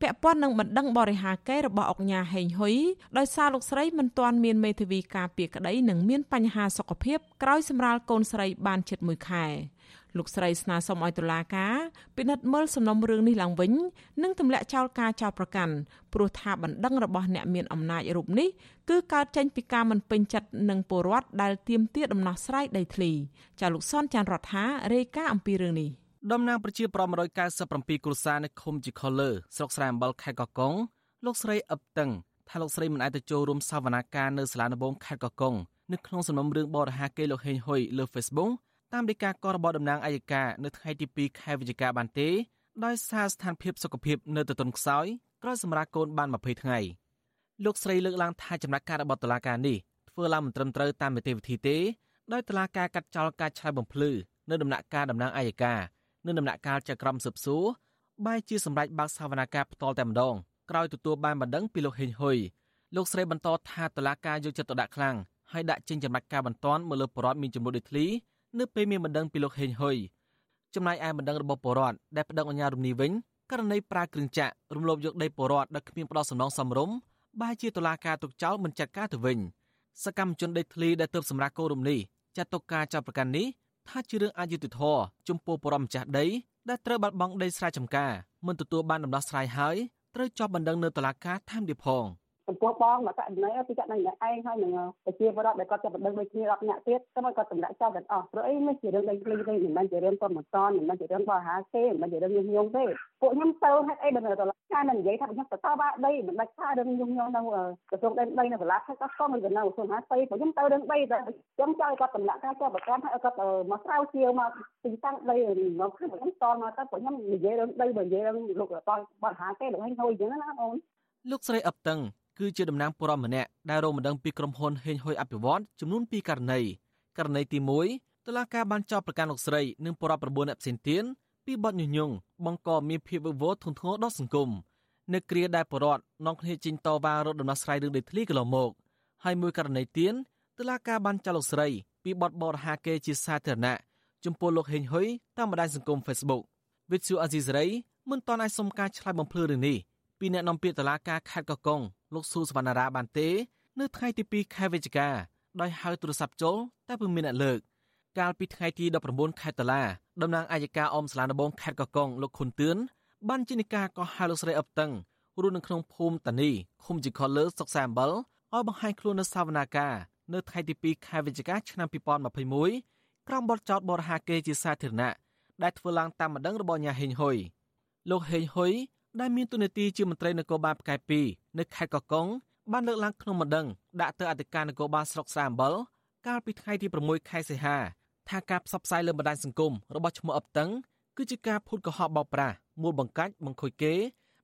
Speaker 4: ពាក់ព័ន្ធនឹងបណ្ដឹងបរិហាកេរបស់អុកញ៉ាហេងហ៊ុយដោយសារលោកស្រីមិនទាន់មានមេធាវីការពារក្តីនិងមានបញ្ហាសុខភាពក្រោយសម្រាលកូនស្រីបានជិត1ខែ លោកស្រីស្នើសុំឲ្យតុលាការពិនិត្យមើលសំណុំរឿងនេះឡើងវិញនិងទម្លាក់ចោលការចោទប្រកាន់ព្រោះថាបណ្ដឹងរបស់អ្នកមានអំណាចរូបនេះគឺកើតចេញពីការមិនពេញចិត្តនឹងពលរដ្ឋដែលទាមទារដំណោះស្រាយដីធ្លីចាលោកសនចាន់រដ្ឋារាយការណ៍អំពីរឿងនេះ
Speaker 11: តំណាងប្រជាប្រដ្ឋ197គ្រួសារនៅឃុំជីខលើស្រុកស្រែអំបលខេត្តកោះកុងលោកស្រីអឹបតឹងថាលោកស្រីមិនអាចទៅចូលរួមសវនាការនៅសាលាដំបងខេត្តកោះកុងនៅក្នុងសំណុំរឿងបរិហាកេលោកហេងហ៊ុយលើ Facebook តាមដីកាកោរបស់តំណាងអัยការនៅថ្ងៃទី2ខែវិច្ឆិកាបានទេដោយសារស្ថានភាពសុខភាពនៅទទុនខ្សោយក្រោយសម្រាប់កូនបាន20ថ្ងៃលោកស្រីលើកឡើងថាចំណាក់ការរបស់តុលាការនេះធ្វើឡើងមិនត្រឹមត្រូវតាមនីតិវិធីទេដោយតុលាការកាត់ចោលការឆ្លើយបំភ្លឺនៅដំណាក់កាលតំណាងអัยការនិងដំណាក់កាលចក្រមស៊ើបសួរបែជាសម្រាប់បើកសវនាការផ្ទាល់តែម្ដងក្រោយទទួលបានបណ្ដឹងពីលោកហេងហ៊ុយលោកស្រីបន្តថាតុលាការយកចិត្តទុកដាក់ខ្លាំងហើយដាក់ចេញចំណាត់ការបន្ទាន់មកលើបរិវត្តមានចំនួនដូចធ្លី នៅពេលមានបណ្ដឹងពីលោកហេងហ៊ុយចំណែកឯបណ្ដឹងរបស់ពលរដ្ឋដែលប្តឹងអាជ្ញារំនេះវិញករណីប្រើគ្រឿងចាក់រំលោភយកដីពលរដ្ឋដែលគ្មានផ្ដោតសំណងសមរម្យបែរជាតុលាការទុកចោលមិនចាត់ការទៅវិញសកម្មជនដីធ្លីដែលទើបសម្រាប់គោរំនេះចាត់ទុកការចាប់ប្រកាន់នេះថាជារឿងអយុត្តិធម៌ចំពោះពលរដ្ឋម្ចាស់ដីដែលត្រូវបាត់បង់ដីស្រែចម្ការមិនទទួលបានដំណោះស្រាយហើយត្រូវជាប់បណ្ដឹងនៅតុលាការថែមទៀតផង
Speaker 9: ប
Speaker 12: ចំពោះបងមកករណីពីករណីឯងហើយនឹងប្រជាពលរដ្ឋដែលគាត់ចាប់ដឹងដូចគ្នា10នាក់ទៀតទៅមកគាត់តម្លាក់ចោលទាំងអស់ព្រោះអីនេះជារឿងដីធ្លីទេមិនមែនជារឿងគាត់មិនតន់មិនមែនជារឿងបរិហាទេមិនមែនជារឿងញុះញង់ទេពួកខ្ញុំទៅហេតុអីបើទៅខាងនឹងនិយាយថាខ្ញុំទៅតបដីមិនបាច់ថារឿងញុះញង់នៅក្រសួងដីដីនៅសាលាខេត្តកោះកុងឬក៏នៅក្រសួងហាស្ដីពួកខ្ញុំទៅរឿងដីតែខ្ញុំចង់ឲ្យគាត់តម្លាក់ការចាប់ប្រកាន់ឲ្យគាត់មកស្រាវជ្រាវមកទីតាំងដីមកគឺខ្ញុំតមកទៅពួកខ្ញុំនិយាយរឿងដីបើនិយាយរឿងលោកបរិហាទេលោកហេងហួយអញ្ចឹងណាអូន
Speaker 11: លោកស្រីអឹបតឹង គឺជាតំណាងពលរដ្ឋម្នាក់ដែលរងបណ្ដឹងពីក្រុមហ៊ុនហេងហុយអភិវឌ្ឍចំនួន2ករណីករណីទី1តុលាការបានចោទប្រកាន់លោកស្រីនិងពលរដ្ឋ9អ្នកផ្សេងទៀតពីបទញុះញង់បង្កមានភាពវឹកវរធ្ងន់ធ្ងរដល់សង្គមនៅគ្រាដែលពលរដ្ឋនាំគ្នាជិញតវ៉ារត់ដំណោះស្រាយរឿងដីធ្លីកន្លងមកហើយមួយករណីទៀតតុលាការបានចោទលោកស្រីពីបទបរិហាកេរជាសាធារណៈចំពោះលោកហេងហុយតាមបណ្ដាញសង្គម Facebook វិទ្យុអាស៊ីសេរីមិនទាន់អាចសុំការឆ្លើយបំភ្លឺរឿងនេះ ពីអ្នកនាំពាក្យតុលាការខេត្តកោះកុងលោកស៊ូសវណ្ណារាបានទេ នៅថ្ងៃទី2ខែវិច្ឆិកាដោយហៅទូរស័ព្ទចូលតែពុំមានអ្នកលើកកាលពីថ្ងៃទី19ខែតុលាតំណាងអាយកាអមសាលាដំបងខេត្តកោះកុងលោកខុនទឿនបានជានិកាកោះហៅលោកស្រីអឹបតឹងរស់នៅក្នុងភូមិតានីឃុំជីខលលើសុកសាអំបលឲ្យបង្ហាញខ្លួននៅសាវនាកានៅថ្ងៃទី2ខែវិច្ឆិកាឆ្នាំ2021ក្រោមបទចោទបរិហាកេរជាសាធារណៈដែលធ្វើឡើងតាមបណ្ដឹងរបស់ញាហេងហ៊ុយលោកហេងហ៊ុយ ដែលមានទូនាទីជាមន្ត្រីនគរបាលផ្កាយ2នៅខេត្តកោះកុងបានលើកឡើងក្នុងបណ្ដឹងដាក់ទៅអធិការនគរបាលស្រុកស្រែអំបិលកាលពីថ្ងៃទី6ខែសីហាថាការផ្សព្វផ្សាយលើបណ្ដាញសង្គមរបស់ឈ្មោះអឹបតឹងគឺជាការភូតកុហកបោកប្រាស់មូលបង្កាច់បង្ខូចគេ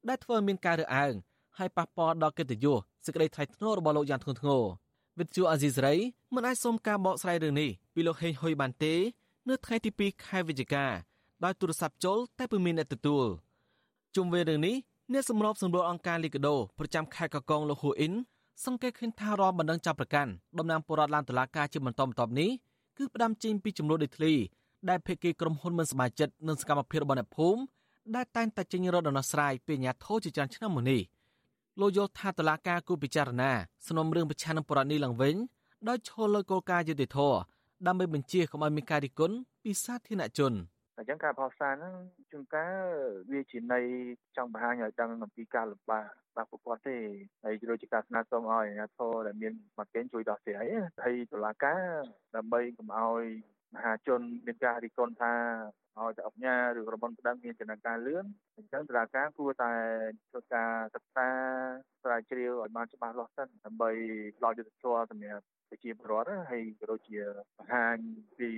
Speaker 11: ដែលធ្វើឲ្យមានការរើសអើងហើយប៉ះពាល់ដល់កិត្តិយសសេចក្តីថ្លៃថ្នូររបស់លោកយ៉ាងធ្ងន់ធ្ងរវិទ្យុអាស៊ីសេរីមិនអាចសុំការបកស្រាយរឿងនេះពីលោកហេងហ៊ុយបានទេ នៅថ្ងៃទី2ខែវិច្ឆិកាដោយទូរស័ព្ទចូលតែពុំមានអ្នកទទួល ជុំវិញរឿងនេះអ្នកសម្របសម្រួលអង្គការលីកាដូប្រចាំខេត្តកកងលោកហ៊ូអ៊ីនសង្កេតឃើញថារាល់បណ្ដឹងចាប់ប្រកាន់តំណាងពលរដ្ឋឡើងតុលាការជាបន្តបន្ទាប់នេះគឺផ្ដាំចេញពីចំនួនដីធ្លីដែលភាគីក្រុមហ៊ុនមិនសមាជិកនិងសកម្មភាពរបស់អ្នកភូមិដែលតែងតែចេញរត់ដំណោះស្រាយពីអាញាធរជាច្រើនឆ្នាំមកនេះលោកយល់ថាតុលាការគូពិចារណាសំណុំរឿងប្រឆាំងនឹងបរិនេះឡើងវិញដោយឈលលើគោលការណ៍យុតិធធដើម្បីបញ្ជាកុំឲ្យមានការរិះគន់ពីសាធារណជន។
Speaker 13: អញ្ចឹងការបោះសារហ្នឹងជួនកាលវាជានៃចង់បង្ហាញឲ្យដឹងអំពីការលំបាករបស់ពួកគាត់ទេហើយដូចជាការស្នើសុំឲ្យអាជ្ញាធរដែលមានមកគេជួយដោះស្រាយហើយតុលាការដើម្បីកុំឲ្យមហាជនមានការរិះគន់ថាឲ្យតែអញ្ញាឬរបងប្តឹងមានចំណាការលឿនអញ្ចឹងតុលាការគួរតែធ្វើការសិក្សាស្រាវជ្រាវឲ្យបានច្បាស់លាស់សិនដើម្បីផ្ដល់យុត្តិធម៌សម្រាប់ប្រជាពលរដ្ឋហើយក៏ដូចជាបង្ហាញពី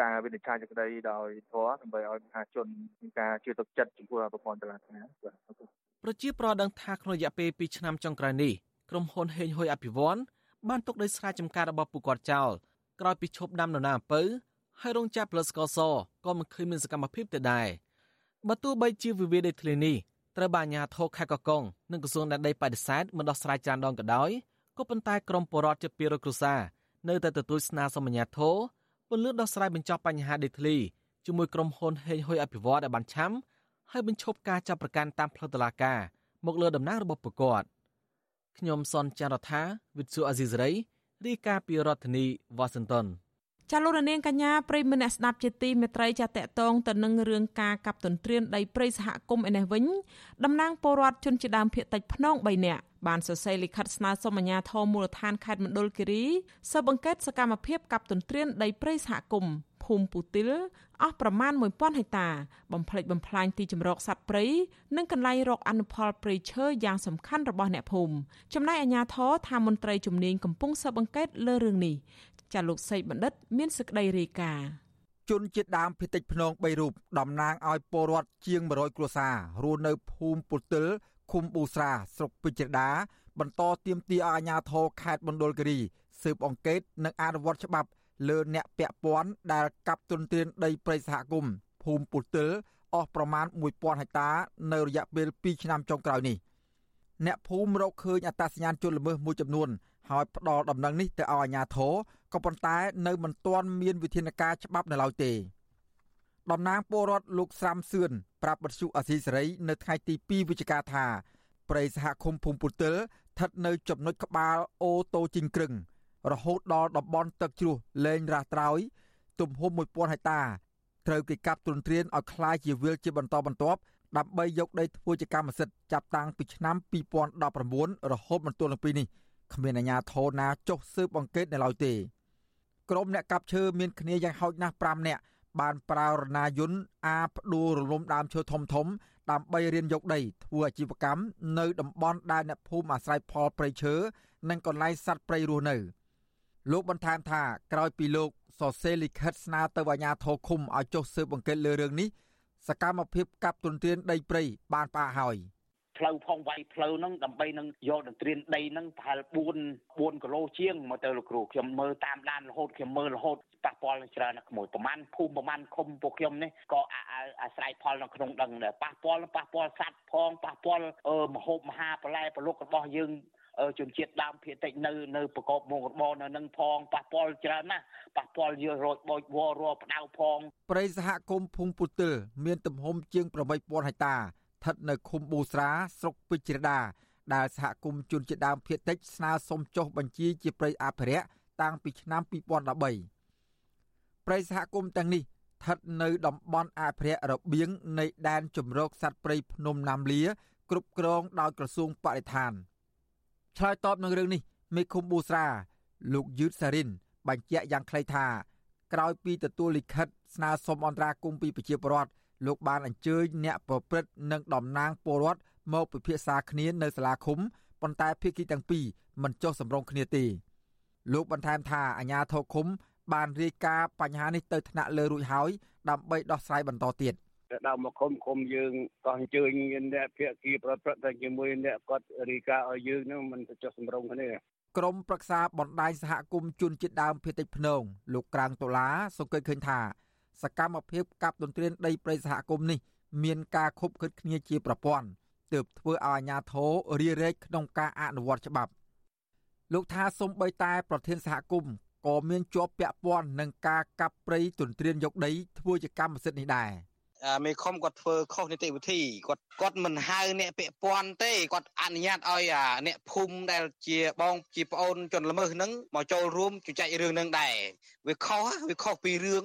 Speaker 13: ការវិនិច្ឆ័យសេចក្តីដោយធម៌ដើម្បីឲ្យមហាជនមានការជឿទុកចិត្តចំពោះប្រព័ន្ធតុលាការបាទ
Speaker 11: ប្រជាប្រដ្ឋដឹងថាក្នុងរយៈពេល2ឆ្នាំចុងក្រោយនេះក្រុមហ៊ុនហេងហ៊ុយអភិវឌ្ឍបានទុកដីស្រែចម្ការរបស់ពួកគាត់ចោលក្រោយពីឈប់ដាំដំណាំអំពៅហើយរងចាប់ផលិតស្ករសក៏មិនឃើញមានសកម្មភាពទៅដែរបើទោះបីជាវិវាទដីធ្លីនេះត្រូវបានអាជ្ញាធរខេត្តកកុងនិងក្រសួងដែនដីបដិសេធមិនដោះស្រាយច្រើនដងក៏ដោយក៏ប៉ុន្តែក្រមបរដ្ឋជិត200គ្រួសារនៅតែទទួលស្នើសុំអាជ្ញាធរ ពន្លឿនដោះស្រាយបញ្ចប់បញ្ហាដីធ្លីជាមួយក្រុមហ៊ុនហេងហ៊ុយអភិវឌ្ឍឲ្យបានឆាំហើយបញ្ឈប់ការចាប់ប្រកាន់តាមផ្លូវតុលាការមកលើតំណែងរបស់ប្រកបខ្ញុំសនចាររថាវិទ្យុអាស៊ីសេរីរាយការណ៍ពីរដ្ឋធានីវ៉ាស៊ីនតោន
Speaker 4: ចាលោកនាងកញ្ញាប្រិយមិត្តអ្នកស្ដាប់ជាទីមេត្រីចាតកតងទៅនឹងរឿងការកាប់ទន្ទ្រានដីព្រៃសហគមន៍ឯនេះវិញតំណាងពលរដ្ឋជនជាដើមភៀតតិចភ្នង3នាក់ បានសរសេរលិខិតស្នើសុំអាជ្ញាធរមូលដ្ឋានខេត្តមណ្ឌលគិរីស៊ើបអង្កេតសកម្មភាពកាប់ទន្ទ្រានដីព្រៃសហគមន៍ភូមិពូទីលអស់ប្រមាណ1000ហិកតា បំផ្លិចបំផ្លាញទីជម្រកសត្វព្រៃនិងកន្លែងរកអនុផលព្រៃឈើយ៉ាងសំខាន់របស់អ្នកភូមិចំណែកអាជ្ញាធរថាមន្ត្រីជំនាញកំពុងស៊ើបអង្កេតលើរឿងនេះចាលោកសីបណ្ឌិត មានសេចក្តីរាយការណ៍
Speaker 14: ជនជាតិដើមភេតិចភ្នង3រូបតំណាងឲ្យពលរដ្ឋជាង100គ្រួសាររស់នៅភូមិពុទិល ឃុំប៊ូស្រាស្រុកពេជ្រដា បន្តទៀមទីឲ្យអាជ្ញាធរខេត្តមណ្ឌលគិរីស៊ើបអង្កេតនិងអនុវត្តច្បាប់លើអ្នកពាក់ព័ន្ធដែលកាប់ទុនទ្រានដីព្រៃសហគមន៍ភូមិពុទិលអស់ប្រមាណ1000ហិកតានៅរយៈពេល2ឆ្នាំចុងក្រោយនេះអ្នកភូមិរកឃើញអត្តសញ្ញាណជនល្មើសមួយចំនួនហើយផ្ដល់ដំណឹងនេះទៅឲ្យអាជ្ញាធរក៏ប៉ុន្តែនៅមិនទាន់មានវិធានការច្បាប់នៅឡើយទេ តំណាងពលរដ្ឋលោកស្រាំសឿនប្រាប់បទសុអាស៊ីសេរីនៅថ្ងៃទី2វិច្ឆិកាថាព្រៃសហគមន៍ភូមិពុទិលស្ថិតនៅចំណុចក្បាលអូតូជីងក្រឹងរហូតដល់តំបន់ទឹកជ្រោះលែងរ៉ាស់ត្រោយទំហំ1000ហិកតាត្រូវគេកាប់ទ្រន្ទ្រានឲ្យคล้ายជាវិលជាបន្តបន្ទាប់ ដើម្បីយកដីធ្វើជាកម្មសិទ្ធិចាប់តាំងពីឆ្នាំ2019រហូតមកទល់នឹងពេលនេះគ្មានអាជ្ញាធរណាចុះស៊ើបអង្កេតនៅឡើយទេក្រុមអ្នកកាប់ឈើមានគ្នាយ៉ាងហោចណាស់5នាក់ បានប្រើរណាយន្តអាផ្ដួលរលំដើមឈើធំធំ ដើម្បីរៀនយកដីធ្វើអាជីវកម្មនៅតំបន់ដែលអ្នកភូមិអាស្រ័យផលព្រៃឈើនិងកន្លែងសត្វព្រៃរស់នៅលោកបន្ថែមថាក្រោយពីលោកសរសេរលិខិតស្នើទៅអាជ្ញាធរឃុំឲ្យចុះស៊ើបអង្កេតលើរឿងនេះសកម្មភាពកាប់ទន្ទ្រានដីព្រៃបានផ្អាកហើយ
Speaker 15: ផ្លូវផងវាយផ្លូវហ្នឹងដើម្បីនឹងយកទន្ទ្រានដីហ្នឹងប្រហែល4 4គីឡូជាងមកទៅលោកគ្រូខ្ញុំមើលតាមដានរហូតខ្ញុំមើលរហូត ប៉ះពាល់ច្រើនណាស់ក្មួយប្រហែលភូមិប្រហែលឃុំពួកខ្ញុំនេះក៏អាស្រ័យផលនៅក្នុងដឹងដែរប៉ះពាល់ប៉ះពាល់សัตว์ផងប៉ះពាល់មហូបមហាបន្លែប្រលុករបស់យើងជនជាតិដើមភាគតិចនៅនៅប្រកបមុខរបរនៅនឹងផងប៉ះពាល់ច្រើនណាស់ប៉ះពាល់យើរោចបោចវររផ្ដៅផង
Speaker 14: ព្រៃសហគមន៍ភូមិពុទិលមានទំហំជាង8000ហិកតាស្ថិតនៅឃុំប៊ូស្រាស្រុកពេជ្រដាដែលសហគមន៍ជនជាតិដើមភាគតិចស្នើសុំចុះបញ្ជីជាព្រៃអភិរក្សតាំងពីឆ្នាំ2013 ព្រៃសហគមន៍ទាំងនេះស្ថិតនៅតំបន់អភិរក្សរបៀងនៃដែនជំរកសត្វព្រៃភ្នំណាមលាគ្រប់គ្រងដោយក្រសួងបរិស្ថានឆ្លើយតបនឹងរឿងនេះមេឃុំប៊ូស្រា លោកយឺតសារិន បញ្ជាក់យ៉ាងខ្លីថា ក្រោយពីទទួលលិខិតស្នើសុំអន្តរាគមន៍ពីប្រជាពលរដ្ឋលោកបានអញ្ជើញអ្នកប្រព្រឹត្តនិងតំណាងពលរដ្ឋមកពិភាក្សាគ្នានៅសាលាឃុំប៉ុន្តែភាគីទាំងពីរមិនចុះសម្រុងគ្នាទេលោកបន្ថែមថាអាជ្ញាធរឃុំ បានរាយការណ៍បញ្ហានេះទៅថ្នាក់លើរួចហើយដើម្បីដោះស្រាយបន្តទៀត
Speaker 16: ដល់មកឃុំឃុំយើងក៏អញ្ជើញអ្នកភាគីប្រព្រឹត្តតែជាមួយអ្នកគាត់រាយការណ៍ឲ្យយើងនឹងមិនទៅចុះសម្រុងគ្នា
Speaker 14: ក្រមប្រឹក្សាបណ្ដាញសហគមន៍ជនជាតិដើមភាគតិចភ្នងលោកក្រាំងដុល្លារសង្កេតឃើញថា សកម្មភាពកាប់ទន្ទ្រានដីព្រៃសហគមន៍នេះមានការខុបខិតគ្នាជាប្រព័ន្ធទើបធ្វើឲ្យអាជ្ញាធររារែកក្នុងការអនុវត្តច្បាប់លោកថាសំបីតែប្រធានសហគមន៍ ក៏មានជាប់ពាក់ព័ន្ធនឹងការកាប់ព្រៃទន្ទ្រានយកដីធ្វើជាកម្មសិទ្ធិនេះដែរ។
Speaker 17: មេខុំគាត់ធ្វើខុសនីតិវិធីគាត់គាត់មិនហៅអ្នកពាក់ព័ន្ធទេគាត់អនុញ្ញាតឲ្យអ្នកភូមិដែលជាបងជាប្អូនជនល្មើសហ្នឹងមកចូលរួមជជែករឿងហ្នឹងដែរវាខុសវាខុសពីរឿង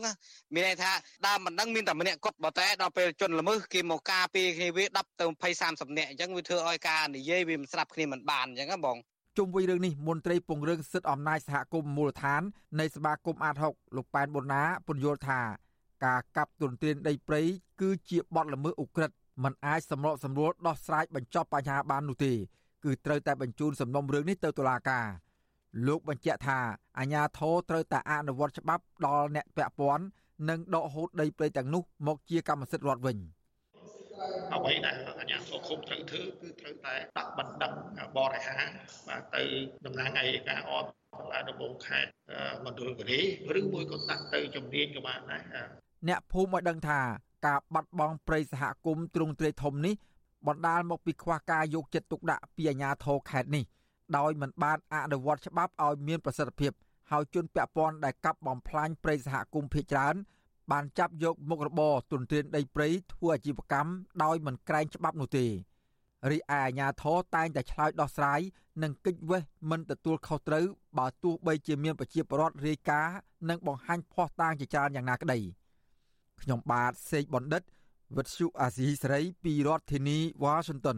Speaker 17: មានន័យថាដើមមិនដឹងមានតែម្នាក់គាត់បើតែដល់ពេលជនល្មើសគេមកការពារគ្នាវា10ទៅ20 30នាក់អញ្ចឹងវាធ្វើឲ្យការនិយាយវាមិនស្ដាប់គ្នាមិនបានអញ្ចឹងណាបង
Speaker 14: ជុំវិញរឿងនេះមន្ត្រីពង្រឹងសិទ្ធិអំណាចសហគមន៍មូលដ្ឋាននៃសមាគមអាត6លោកប៉ែនប៊ុនណាពន្យល់ថាការកាប់ទុនទានដីព្រៃគឺជាបទល្មើសឧក្រិដ្ឋมันអាចសម្របសម្រួលដោះស្រាយបញ្ចប់បញ្ហាបាននោះទេគឺត្រូវតែបញ្ជូនសំណុំរឿងនេះទៅតុលាការលោកបញ្ជាក់ថាអាជ្ញាធរត្រូវតែអនុវត្តច្បាប់ដល់អ្នកពាក់ព័ន្ធនិងដកហូតដីព្រៃទាំងនោះមកជាកម្មសិទ្ធិរដ្ឋវិញ
Speaker 18: អ្វីដែលអាជ្ញាធរឃុំត្រូវធ្វើគឺត្រូវតែដាក់បណ្ដឹងបរិហាបាទទៅតំណាងអัยការអបសាលាដំបងខេត្តមណ្ឌលគិរីឬមួយក៏ដាក់ទៅជំនាញក៏បានដែរ
Speaker 14: អ្នកភូមិឲ្យដឹងថាការបាត់បង់ព្រៃសហគមន៍ទ្រង់ទ្រាយធំនេះបណ្ដាលមកពីខ្វះការយកចិត្តទុកដាក់ពីអាជ្ញាធរខេត្តនេះដោយមិនបានអនុវត្តច្បាប់ឲ្យមានប្រសិទ្ធភាពហើយជនពាក់ព័ន្ធដែលកាប់បំផ្លាញព្រៃសហគមន៍ភៀកច្រើន បានចាប់យកមុខរបរទុនទ្រានដីព្រៃធ្វើអាជីវកម្មដោយមិនក្រែងច្បាប់នោះទេរីឯអាជ្ញាធរតែងតែឆ្លើយដោះស្រាយនិងកិច្ចវេះមិនទទួលខុសត្រូវបើទោះបីជាមានប្រជាពលរដ្ឋរាយការណ៍និងបង្ហាញភ័ស្តុតាងជាច្រើនយ៉ាងណាក្តី។ខ្ញុំបាទសេកបណ្ឌិតវិទ្យុអាស៊ីសេរីពីរដ្ឋធានីវ៉ាស៊ីនតោន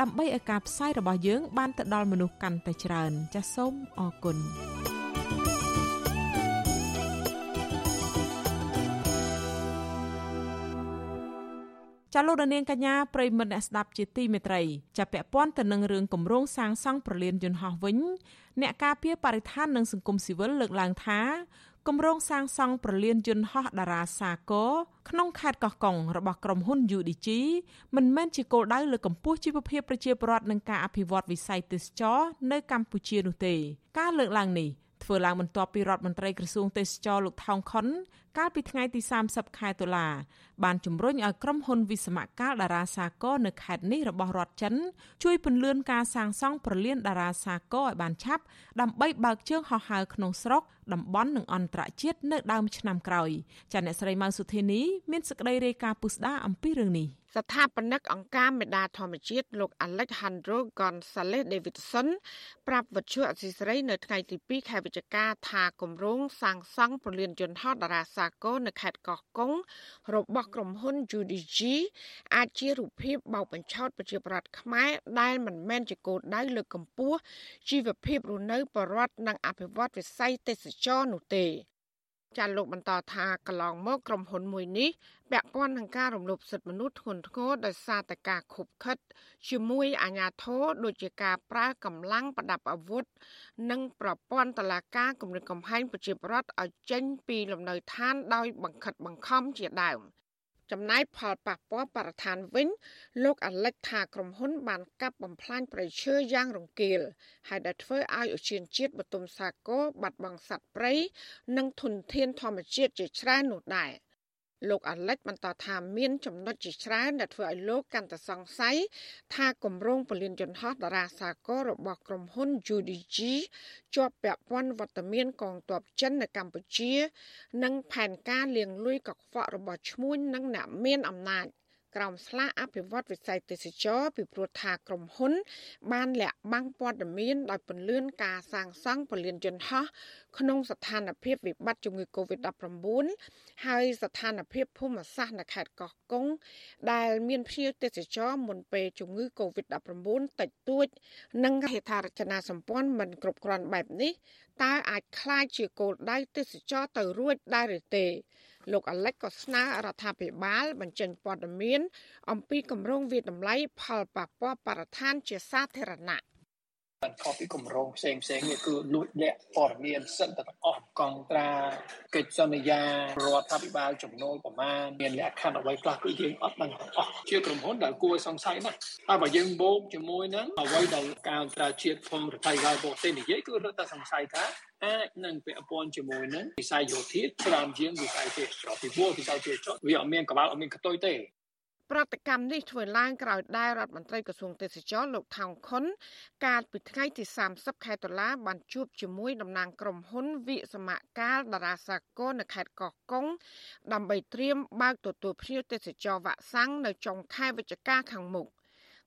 Speaker 4: ដើម្បីឲ្យការផ្សាយរបស់យើង បានទៅដល់មនុស្សកាន់តែច្រើន ចាសសូមអរគុណចាលោកនាងកញ្ញាប្រិមិត្តអ្នកស្ដាប់ជាទីមេត្រីចាប់ពាក់ព័ន្ធទៅនឹងរឿងគម្រោងសាងសង់ប្រលានយន្តហោះវិញអ្នកការពារបរិស្ថាននិងសង្គមស៊ីវិលលើកឡើងថា គម្រោងសាងសង់ប្រលានយន្តហោះតារាសាគរក្នុងខេត្តកោះកុងរបស់ក្រុមហ៊ុន UDG មិនមែនជាគោលដៅលើកកម្ពស់ជីវភាពប្រជាពលរដ្ឋនិងការអភិវឌ្ឍវិស័យទេសចរនៅកម្ពុជានោះទេ ការលើកឡើងនេះធ្វើឡើងបន្ទាប់ពីរដ្ឋមន្ត្រីក្រសួងទេសចរលោកថោងខុន កាលពីថ្ងៃទី30ខែតុលាបានជំរុញឲ្យក្រុមហ៊ុនវិស្មកាលតារាសាគរនៅខេត្តនេះរបស់រដ្ឋចិនជួយពន្លឿនការសាងសង់ប្រលានតារាសាគរឲ្យបានឆាប់ដើម្បីបើកជើងហោះហើរក្នុងស្រុកតំបន់និងអន្តរជាតិនៅដើមឆ្នាំក្រោយចាអ្នកស្រីម៉ៅសុធានីមានសេចក្តីរាយការណ៍ពុស្ដាអំពីរឿងនេះ
Speaker 19: ស្ថាបនិកអង្គការមេដាធម្មជាតិលោក Alejandro Gonzalez Davidson ប្រាប់វិទ្យុអសីសេរីនៅថ្ងៃទី2ខែវិច្ឆិកាថាគម្រោងសាងសង់ប្រលានយន្តហោះតារាសាគរនៅខេត្តកោះកុងរបស់ក្រុមហ៊ុន UDG អាចជារូបភាពបោកបញ្ឆោតប្រជាប្រដ្ឋខ្មែរដែលមិនមែនជាគោលដៅលើកកម្ពស់ជីវភាពរស់នៅបរដ្ឋនិងអភិវឌ្ឍវិស័យទេសចរនោះទេ ចាលោកបន្តថាកន្លងមកក្រុមហ៊ុនមួយនេះពាក់ព័ន្ធនឹងការរំលោភសិទ្ធិមនុស្សធ្ងន់ធ្ងរដោយសារតែការខុបខិតជាមួយអាជ្ញាធរដូចជាការប្រើកម្លាំងប្រដាប់អាវុធនិងប្រព័ន្ធតឡាការគម្រិតកំហែងប្រជាពលរដ្ឋឲ្យចេញពីលំនៅឋានដោយបង្ខិតបង្ខំជាដើម ចំណែកផលប៉ះពាល់បរិស្ថានវិញលោកអាលិចថាក្រុមហ៊ុនបានកាប់បំផ្លាញព្រៃឈើយ៉ាងរង្គាលហើយដែលធ្វើឲ្យឧទ្យានជាតិបទុមសាគរបាត់បង់សត្វព្រៃនិងធនធានធម្មជាតិជាច្រើននោះដែរ លោកអាលិចបន្តថាមានចំណុចជាច្រើនដែលធ្វើឲ្យលោកកាន់តែសង្ស័យថាគម្រោងពលានយន្តហោះតារាសាគររបស់ក្រុមហ៊ុន UDG ជាប់ពាក់ព័ន្ធវត្តមានកងទ័ពចិននៅកម្ពុជា និងផែនការលាងលុយកខ្វក់របស់ឈ្មួញនិងអ្នកមានអំណាច ក្រោមស្លាកអភិវឌ្ឍវិស័យទេសចរពីព្រោះថាក្រុមហ៊ុន បានលាក់បាំងព័ត៌មានដោយពន្លឿនការសាងសង់ពលានយន្តហោះក្នុងស្ថានភាពវិបត្តិជំងឺ Covid-19 ហើយស្ថានភាពភូមិសាស្ត្រនៅខេត្តកោះកុងដែលមានភ្ញៀវទេសចរមុនពេលជំងឺ Covid-19 តិចតួច និងហេដ្ឋារចនាសម្ព័ន្ធមិនគ្រប់គ្រាន់បែបនេះតើអាចคล้ายជាគោលដៅទេសចរទៅរួចដែរឬទេ លោកអាលិចក៏ស្នើរដ្ឋាភិបាលបញ្ចេញព័ត៌មានអំពីគម្រោងវិតម្លៃផលប៉ះពាល់បរិស្ថានជាសាធារណៈ
Speaker 20: បន្ទាប់ពីគម្រោងផ្សេងផ្សេងនេះគឺលួចលាក់ព័ត៌មានសិនទាំងអស់កងត្រាកិច្ចសន្យារដ្ឋាភិបាលចំណូលប្រមាណមានលក្ខខណ្ឌអ្វីខ្លះគឺយើងអត់ដឹងទាំងអស់ជាក្រុមហ៊ុនដែលគួរសង្ស័យណាស់ហើយបើយើងបូកជាមួយនឹងអ្វីដែលការអន្តរជាតិផងរដ្ឋាភិបាលបរទេសនិយាយគឺរត់តែសង្ស័យថាអាចនឹងពាក់ព័ន្ធជាមួយនឹងវិស័យយោធាច្រើនជាងវិស័យទេសចរពីព្រោះវិស័យទេសចរវាអត់មានក្បាលអត់មានខ្ទុយទេ
Speaker 19: ប្រតិកម្មនេះធ្វើឡើងក្រោយដែលរដ្ឋមន្ត្រីក្រសួងទេសចរលោកថោងខុនកាលពីថ្ងៃទី30ខែតុលាបានជួបជាមួយតំណាងក្រុមហ៊ុនវិសមកាលតារាសាគរនៅខេត្តកោះកុងដើម្បីត្រៀមបើកទទួលភ្ញៀវទេសចរវាក់សាំងនៅចុងខែវិច្ឆិកាខាងមុខ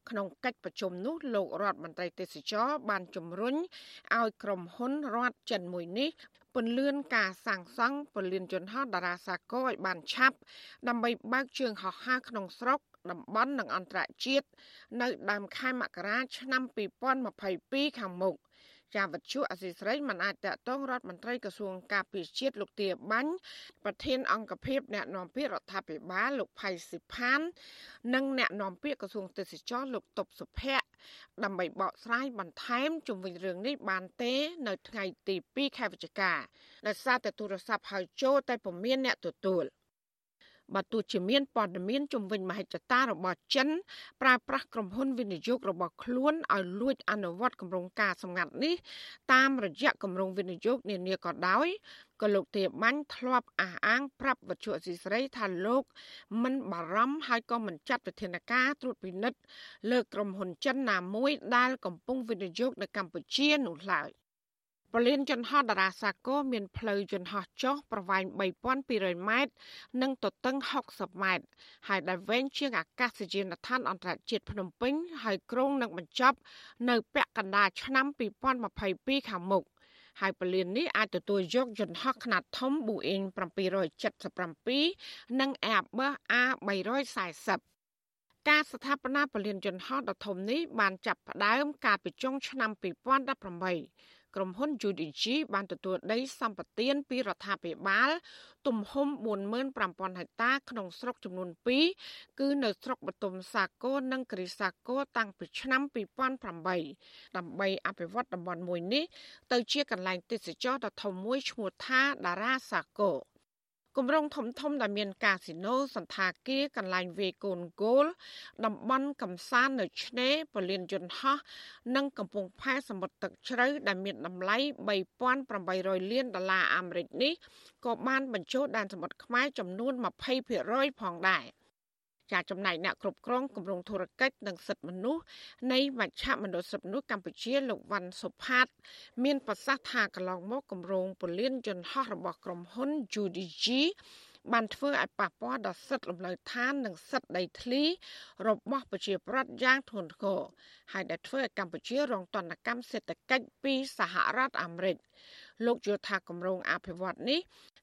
Speaker 19: ក្នុងកិច្ចប្រជុំនោះលោករដ្ឋមន្ត្រីទេសចរបានជំរុញឲ្យក្រុមហ៊ុនរដ្ឋចិនមួយនេះ ពន្លឿនការសាងសង់ពលានយន្តហោះតារាសាគរឲ្យបានឆាប់ ដើម្បីបើកជើងហោះហើរក្នុងស្រុកតំបន់និងអន្តរជាតិនៅដើមខែមករាឆ្នាំ2022ខាងមុខជាវត្ថុអសីស្រីមិនអាចតតងរដ្ឋមន្ត្រីក្រសួងការពារជាតិលោកទាបាញ់ប្រធានអង្គភិបអ្នកនាំពាក្យរដ្ឋាភិបាលលោកផៃស៊ីផាន និងអ្នកនាំពាក្យក្រសួងទេសចរលោកតុបសុភ័ក្រ ដើម្បីបកស្រាយបន្ថែមជុំវិញរឿងនេះបានទេ នៅថ្ងៃទី2ខែវិច្ឆិកាដោយសារតែទូរស័ព្ទហៅចូលតែពុំមានអ្នកទទួល បើទោះជាមានព័ត៌មានជំវិញមហិច្ឆតារបស់ចិនប្រើប្រាស់ក្រុមហ៊ុនវិនិយោគរបស់ខ្លួនឲ្យលួចអនុវត្តគម្រោងការសម្ងាត់នេះតាមរយៈគម្រោងវិនិយោគនានាក៏ដោយក៏លោកទេបាញ់ធ្លាប់អះអាងប្រាប់វិទ្យុអសីស្រីថាលោកមិនបារម្ភហើយក៏មិនចាត់វិធានការត្រួតពិនិត្យលើក្រុមហ៊ុនចិនណាមួយដែលកំពុងវិនិយោគនៅកម្ពុជានោះឡើយ ពលានយន្តហោះតារាសាគរមានផ្លូវយន្តហោះចុះប្រវែង3200ម៉ែត្រនិងទទឹង60ម៉ែត្រហើយដែលវែងជាងអាកាសយានដ្ឋានអន្តរជាតិភ្នំពេញហើយក្រុងនឹងបញ្ចប់នៅពាក់កណ្ដាលឆ្នាំ2022ខាងមុខហើយពលាននេះអាចទទួលយកយន្តហោះខ្នាតធំ Boeing 777និង Airbus A340 ការស្ថាបនាពលានយន្តហោះដ៏ធំនេះបានចាប់ផ្ដើមកាលពីចុងឆ្នាំ2018 ក្រុមហ៊ុន UDG បានទទួលដីសម្បត្តិពីរដ្ឋាភិបាល ទំហំ45000ហិកតាក្នុងស្រុកចំនួន2គឺនៅស្រុកបទុមសាគរនិងគ្រីសាគរតាំងពីឆ្នាំ2008ដើម្បីអភិវឌ្ឍតំបន់មួយនេះទៅជាកន្លែងទេសចរដ៏ធំមួយឈ្មោះថាតារាសាគរ គម្រោងធំធំដែលមានកាស៊ីណូសន្តាគារកន្លែងវាយកូនហ្គោលតំបន់កំសាន្តនៅឆ្នេរពលានយន្តហោះនិងកំពង់ផែសមុទ្រទឹកជ្រៅដែលមានតម្លៃ3800លានដុល្លារអាមេរិកនេះក៏បានបញ្ចូលដែនសមុទ្រខ្មែរចំនួន20%ផងដែរ ចាចំណែកអ្នកគ្រប់គ្រងគម្រោងធុរកិច្ចនិងសិទ្ធិមនុស្សនៃមជ្ឈមណ្ឌលសិទ្ធិមនុស្សកម្ពុជាលោកវ៉ាន់សុផាត មានប្រសាសន៍ថាកន្លងមកគម្រោងពលានយន្តហោះរបស់ក្រុមហ៊ុន UDG បានធ្វើឲ្យប៉ះពាល់ដល់សិទ្ធិលំនៅឋាននិងសិទ្ធិដីធ្លីរបស់ប្រជាពលរដ្ឋយ៉ាងធ្ងន់ធ្ងរហើយដែលធ្វើឲ្យកម្ពុជារងទណ្ឌកម្មសេដ្ឋកិច្ចពីសហរដ្ឋអាមេរិកលោកយល់ថាគម្រោងអភិវឌ្ឍនេះ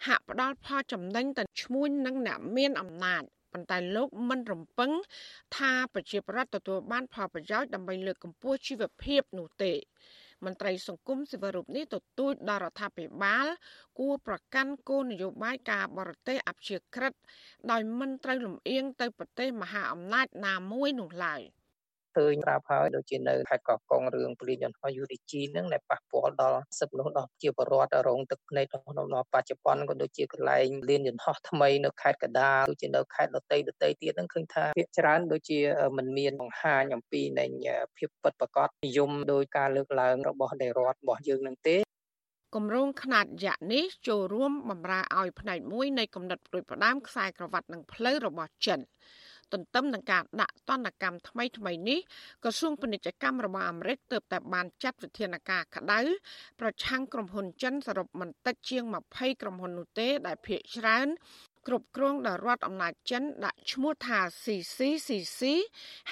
Speaker 19: ហាក់ផ្ដល់ផលចំណេញទៅឈ្មួញនិងអ្នកមានអំណាច ប៉ុន្តែលោកមិនរំពឹង ថាប្រជាប្រដ្ឋទទួលបានផលប្រយោជន៍ដើម្បីលើកកម្ពស់ជីវភាពនោះទេមន្ត្រីសង្គមស៊ីវិលរូបនេះទទូចដល់រដ្ឋាភិបាល គួរប្រកាន់គោលនយោបាយការបរទេសអព្យាក្រឹតដោយមិនត្រូវលំអៀងទៅប្រទេសមហាអំណាចណាមួយនោះឡើយ។
Speaker 21: ឃើញប្រាប់ហើយដូចជានៅខេត្តកោះកុងរឿងពលានយន្តហោះ UDG ហ្នឹងដែលប៉ះពាល់ដល់សិទ្ធិមនុស្សដល់ជាបរដ្ឋរងទឹកភ្នែកក្នុងបច្ចុប្បន្នក៏ដូចជាកន្លែងលានយន្តហោះថ្មីនៅខេត្តកដាលដូចជានៅខេត្តដតីដតីទៀតហ្នឹងឃើញថាភាគច្រើនដូចជាមិនមានបង្ហាញអំពីនៃភាពពិតប្រាកដនិយមដោយការលើកឡើងរបស់នៃរដ្ឋរបស់យើងនឹងទេ
Speaker 19: គម្រោងខ្នាតយក្សនេះចូលរួមបម្រើឲ្យផ្នែកមួយនៃគំនិតប្រួយផ្ដាមខ្សែក្រវ៉ាត់និងផ្លូវរបស់ចិន ទន្ទឹមនឹងការដាក់ទណ្ឌកម្មថ្មីថ្មីនេះក្រសួងពាណិជ្ជកម្មរបស់អាមេរិកទើបតែបានចាត់វិធានការក្តៅប្រឆាំងក្រុមហ៊ុនចិនសរុបមិនតិចជាង20ក្រុមហ៊ុននោះទេដែលភាគច្រើនគ្រប់គ្រងដោយរដ្ឋអំណាចចិនដាក់ឈ្មោះថា CCCC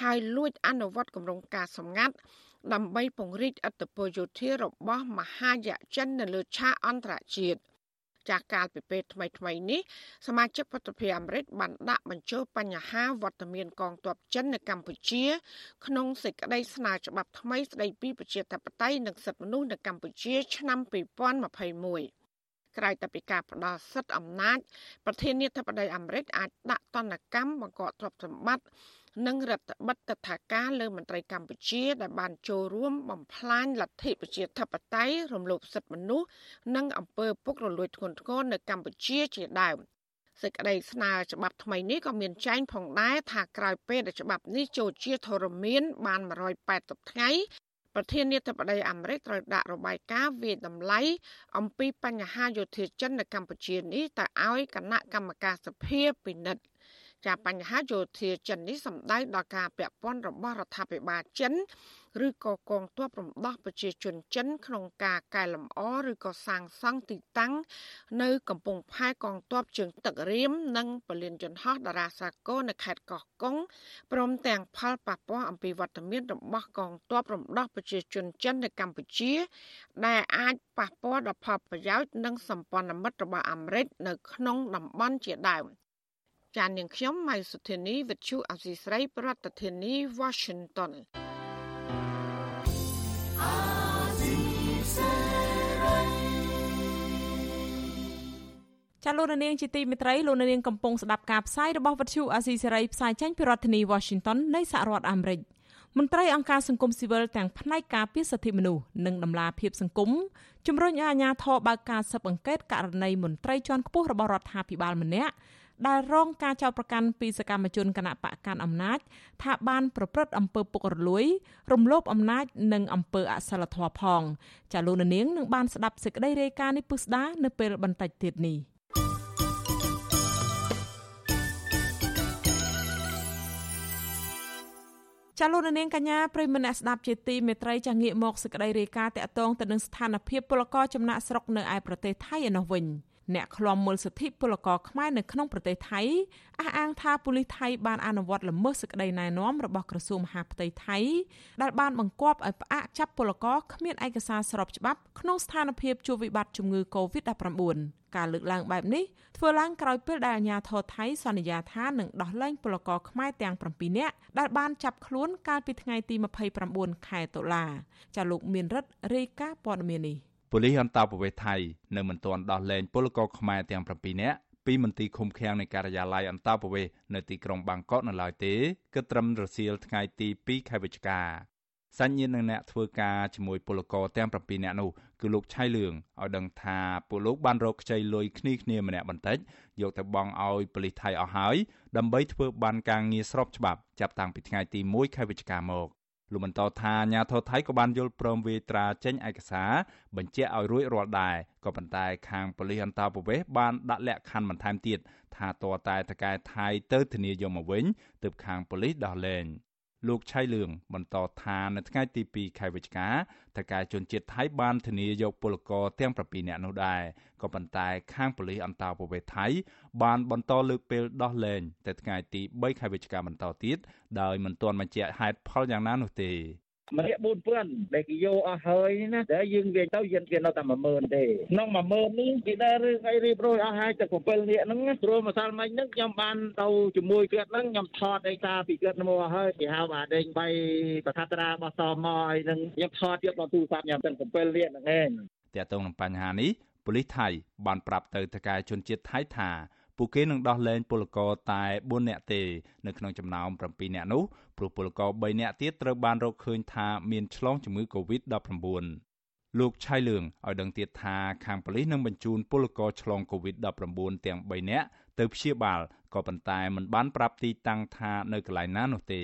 Speaker 19: ហើយលួចអនុវត្តគម្រោងការសម្ងាត់ដើម្បីពង្រីកអធិបតេយ្យយោធារបស់មហាយៈចិននៅលើឆាកអន្តរជាតិ។ ចាស់កាលពីពេលថ្មីថ្មីនេះសមាជិកប្រតិភិអាមេរិកបានដាក់បញ្ចូលបញ្ហាវត្តមានកងទ័ពចិននៅកម្ពុជា ក្នុងសេចក្តីស្នើច្បាប់ថ្មីស្តីពីប្រជាធិបតេយ្យនិងសិទ្ធិមនុស្សនៅកម្ពុជា ឆ្នាំ2021ក្រៅតែពីការផ្ដល់សិទ្ធិអំណាចប្រធានាធិបតីអាមេរិកអាចដាក់ទណ្ឌកម្មបង្កកទ្រព្យសម្បត្តិ និងរដ្ឋបិទតថាការលើមន្ត្រីកម្ពុជា ដែលបានចូលរួមបំផ្លាញលទ្ធិប្រជាធិបតេយ្យរំលោភសិទ្ធិមនុស្សនិងអំពើពុករលួយធ្ងន់ធ្ងរនៅកម្ពុជាជាដើមសេចក្តីស្នើច្បាប់ថ្មីនេះក៏មានចែងផងដែរថាក្រោយពេលដែលច្បាប់នេះចូលជាធរមានបាន180ថ្ងៃប្រធានាធិបតីអាមេរិកត្រូវដាក់របាយការណ៍វាតម្លៃអំពីបញ្ហាយោធាចិននៅកម្ពុជានេះទៅឲ្យគណៈកម្មការសភាពិនិត្យ ចាបញ្ហាយោធាចិននេះសំដៅដល់ការពាក់ព័ន្ធរបស់រដ្ឋាភិបាលចិនឬក៏កងទ័ពរំដោះប្រជាជនចិន ក្នុងការកែលម្អឬក៏សាងសង់ទីតាំង នៅកំពង់ផែកងទ័ពជើងទឹករៀមនិងពលានយន្តហោះតារាសាគរនៅខេត្តកោះកុងព្រមទាំងផលប៉ះពាល់អំពីវត្តមានរបស់កងទ័ពរំដោះប្រជាជនចិននៅកម្ពុជា ដែលអាចប៉ះពាល់ដល់ផលប្រយោជន៍និងសម្ព័ន្ធមិត្តរបស់អាមេរិកនៅក្នុងតំបន់ជាដើម។ ចាននាងខ្ញុំម៉ៃសុធានីវិទ្យុអសីស្រី ប្រធានាធិបតី Washington
Speaker 4: ចាលោកនាងជាទីមេត្រីលោកនាងកំពុងស្ដាប់ការផ្សាយរបស់វិទ្យុអាស៊ីសេរីផ្សាយចេញពីរដ្ឋធានី Washington នៃសហរដ្ឋអាមេរិកមន្ត្រីអង្គការសង្គមស៊ីវិលទាំងផ្នែកការពារសិទ្ធិមនុស្សនិងដំឡាភិបសង្គមជំរុញឲ្យអាជ្ញាធរបើកការស៊ើបអង្កេតករណីមន្ត្រីជាន់ខ្ពស់របស់រដ្ឋាភិបាលម្នាក់ ដែលរងការចោទប្រកាន់ពីសកម្មជនគណៈបកកាន់អំណាច ថាបានប្រព្រឹត្តអំពើពុករលួយ រំលោភអំណាច និងអំពើអសិលធម៌ផងចាលោកនាងនឹងបានស្ដាប់សេចក្តីរាយការណ៍នេះពុស្ដានៅពេលបន្តិចទៀតនេះចាលោកនាងកញ្ញាប្រិមនៈស្ដាប់ជាទីមេត្រីចាងាកមកសេចក្តីរាយការណ៍តកតងទៅនឹងស្ថានភាពពលករចំណាក់ស្រុកនៅឯប្រទេសថៃឯនោះវិញ។ អ្នកឃ្លាំមើលសិទ្ធិពលករខ្មែរនៅក្នុងប្រទេសថៃអះអាងថាប៉ូលីសថៃបានអនុវត្តល្មើសសេចក្តីណែនាំរបស់ក្រសួងមហាផ្ទៃថៃដែលបានបង្គាប់ឲ្យផ្អាកចាប់ពលករគ្មានឯកសារស្របច្បាប់ក្នុងស្ថានភាពជួបវិបត្តិជំងឺ Covid-19 ការលើកឡើងបែបនេះធ្វើឡើងក្រោយពេលដែលអាជ្ញាធរថៃសន្យាថានឹងដោះលែងពលករខ្មែរទាំង7នាក់ដែលបានចាប់ខ្លួនកាលពីថ្ងៃទី29ខែតុលាចាលោកមានរិទ្ធរាយការណ៍ព័ត៌មាននេះ
Speaker 22: ប៉ូលីសអន្តរប្រវេសន៍ថៃនៅមិនទាន់ដោះលែងពលករខ្មែរទាំង7នាក់ពីមន្ទីរឃុំឃាំងនៃការិយាល័យអន្តរប្រវេសន៍នៅទីក្រុងបាងកកនៅឡើយទេគិតត្រឹមរសៀលថ្ងៃទី2ខែវិច្ឆិកាសញ្ញានឹងអ្នកធ្វើការជាមួយពលករទាំង7នាក់នោះគឺលោកឆៃលឿងឲ្យដឹងថាពួកលោកបានរកខ្ចីលុយគ្នាគ្នាម្នាក់បន្តិចយកទៅបង់ឲ្យប៉ូលីសថៃអស់ហើយដើម្បីធ្វើបានការងារស្របច្បាប់ចាប់តាំងពីថ្ងៃទី1ខែវិច្ឆិកាមក លោកបន្តថាអាញាធរថៃក៏បានយល់ព្រមវាត្រាចេញឯកសារបញ្ជាក់ឲ្យរួចរាល់ដែរក៏ប៉ុន្តែខាងប៉ូលីសអន្តរប្រវេសន៍បានដាក់លក្ខខណ្ឌបន្ថែមទៀតថាតរតែតកែថៃទៅធានាយកមកវិញទើបខាងប៉ូលីសដោះលែង លោកឆៃលឿងបន្តថានៅថ្ងៃទី2ខែវិច្ឆិកាតកែជនជាតិថៃបានធានាយកពលករទាំង7នាក់នោះដែរក៏ប៉ុន្តែខាងប៉ូលីសអន្តរប្រវេសន៍ថៃបានបន្តលើកពេលដោះលែងទៅថ្ងៃទី3ខែវិច្ឆិកាបន្តទៀតដោយមិនទាន់បញ្ជាក់ហេតុផលយ៉ាងណានោះទេ
Speaker 23: ម្នាក់4000ដែលគេយកអស់ហើយណាតែយើងវាទៅយើងគេនៅតែ10000ទេក្នុង10000នេះគេដែររឿងអីរៀបរយអស់ហើយតែ7នាក់ហ្នឹងព្រោះម្សិលមិញហ្នឹងខ្ញុំបានទៅជាមួយគាត់ហ្នឹងខ្ញុំថតឯកាពីគាត់មកហើយគេហៅអាដេញបៃប្រថាត្រារបស់សមអីហ្នឹងខ្ញុំថតទៀតដល់ទូរស័ព្ទខ្ញុំទាំង7នាក់ហ្នឹងឯង
Speaker 22: តើតើនឹងបញ្ហានេះប៉ូលីសថៃបានប្រាប់ទៅតកែជនជាតិថៃថា ពួកគេនឹងដោះលែងពលករតែ4នាក់ទេនៅក្នុងចំណោម7នាក់នោះព្រោះពលករ3នាក់ទៀតត្រូវបានរកឃើញថាមានឆ្លងជំងឺ Covid-19 លោកឆៃលឿងឲ្យដឹងទៀតថាខាងប៉ូលីសនឹងបញ្ជូនពលករឆ្លង Covid-19 ទាំង3នាក់ទៅព្យាបាលក៏ប៉ុន្តែមិនបានប្រាប់ទីតាំងថានៅកន្លែងណានោះទេ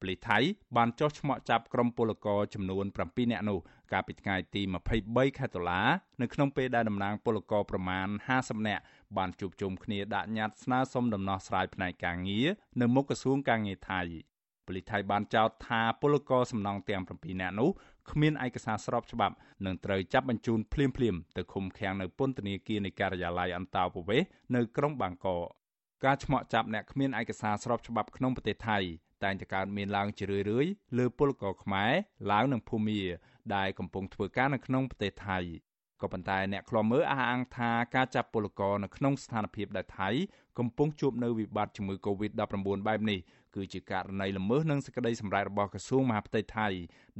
Speaker 22: ប៉ូលីសថៃបានចុះឈ្មោះចាប់ក្រុមពលករចំនួន7នាក់នោះកាលពីថ្ងៃទី23ខែតុលានៅក្នុងពេលដែលតំណាងពលករប្រមាណ50នាក់ បានជួបជុំគ្នាដាក់ញត្តិស្នើសុំដំណោះស្រាយផ្នែកការងារនៅមុខក្រសួងការងារថៃប៉ូលីសថៃបានចោទថាពលករសំណង់ទាំង7នាក់នោះគ្មានឯកសារស្របច្បាប់និងត្រូវចាប់បញ្ជូនភ្លាមៗទៅឃុំឃាំងនៅពន្ធនាគារនៃការិយាល័យអន្តោប្រវេសន៍នៅក្រុងបាងកកការឆ្មក់ចាប់អ្នកគ្មានឯកសារស្របច្បាប់ក្នុងប្រទេសថៃតែងតែកើតមានឡើងជារឿយៗលើពលករខ្មែរឡាវនិងភូមាដែលកំពុងធ្វើការនៅក្នុងប្រទេសថៃ ក៏ប៉ុន្តែអ្នកខ្លាំមើលអះអាងថាការចាប់ពលករនៅក្នុងស្ថានភាពដែលថៃកំពុងជួបនៅវិបត្តិជំងឺ Covid-19 បែបនេះគឺជាករណីល្មើសនឹងសេចក្តីសម្រេចរបស់ក្រសួងមហាផ្ទៃថៃ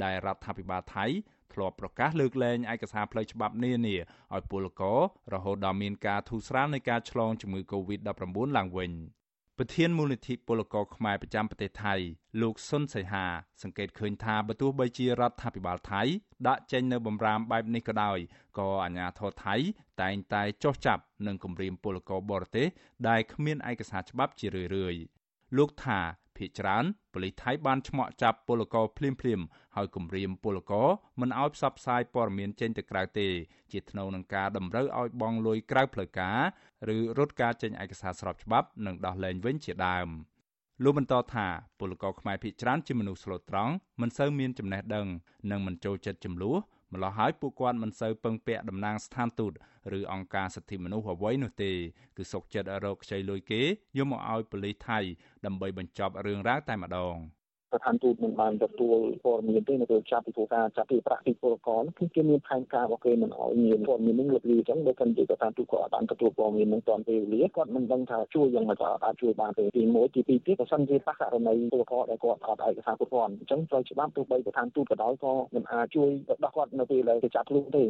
Speaker 22: ដែលរដ្ឋាភិបាលថៃធ្លាប់ប្រកាសលើកលែងឯកសារផ្លូវច្បាប់នានាឲ្យពលកររហូតដល់មានការធូរស្រាលនៃការឆ្លងជំងឺ Covid-19 ឡើងវិញ ប្រធានមូលនិធិពលករខ្មែរប្រចាំប្រទេសថៃលោកសុនសីហាសង្កេតឃើញថាបើទោះបីជារដ្ឋាភិបាលថៃដាក់ចេញនៅបំរាមបែបនេះក៏ដោយក៏អាជ្ញាធរថៃតែងតែចោះចាប់និងគំរាមពលករបរទេសដែលគ្មានឯកសារច្បាប់ជារឿយៗលោកថា ភ ieck ច្រើនប៉ូលីសថៃបានឆ្មក់ចាប់ពលករភ្លាមភ្លាមហើយគំរាមពលករមិនឲ្យផ្សព្វផ្សាយព័ត៌មានចេញទៅក្រៅទេ ជាថ្នូវនឹងការតម្រូវឲ្យបង់លុយក្រៅផ្លូវការឬរត់ការចេញឯកសារស្របច្បាប់និងដោះលែងវិញជាដើមលោកបន្តថាពលករខ្មែរភ ieck ច្រើនជាមនុស្សស្លូតត្រង់មិនសូវមានចំណេះដឹងនិងមិនចូលចិត្តចំនួន ម្ល៉េះហើយពួកគាត់មិនសូវពឹងពាក់តំណាងស្ថានទូតឬអង្គការសិទ្ធិមនុស្សអ្វីនោះទេគឺសុកចិត្តរកខ្ចីលុយគេយកមកឲ្យប៉ូលីសថៃដើម្បីបញ្ចប់រឿងរ៉ាវតែម្ដង
Speaker 24: ស្ថានទូតមិនបានទទួលព័ត៌មានទេនៅពេលចាប់ពីធ្វើការចាប់ពីប្រាក់ពីពលករគឺគេមានផែនការរបស់គេមិនឲ្យមានព័ត៌មាននឹងលុបលាអញ្ចឹងបើមិនជាស្ថានទូតគាត់អត់បានទទួលព័ត៌មាននឹងតាន់ពេលវេលាគាត់មិនដឹងថាជួយយ៉ាងម៉េចក៏អាចជួយបានទេទី1ទី2ទៀតបើសិនជាប៉ះករណីពលករដែលគាត់អត់ឯកសារគ្រប់គ្រាន់អញ្ចឹងត្រូវច្បាប់ទោះបីស្ថានទូតក៏ដោយក៏មិនអាចជួយដោះគាត់នៅពេលដែលគេចាប់ខ្លួនទេ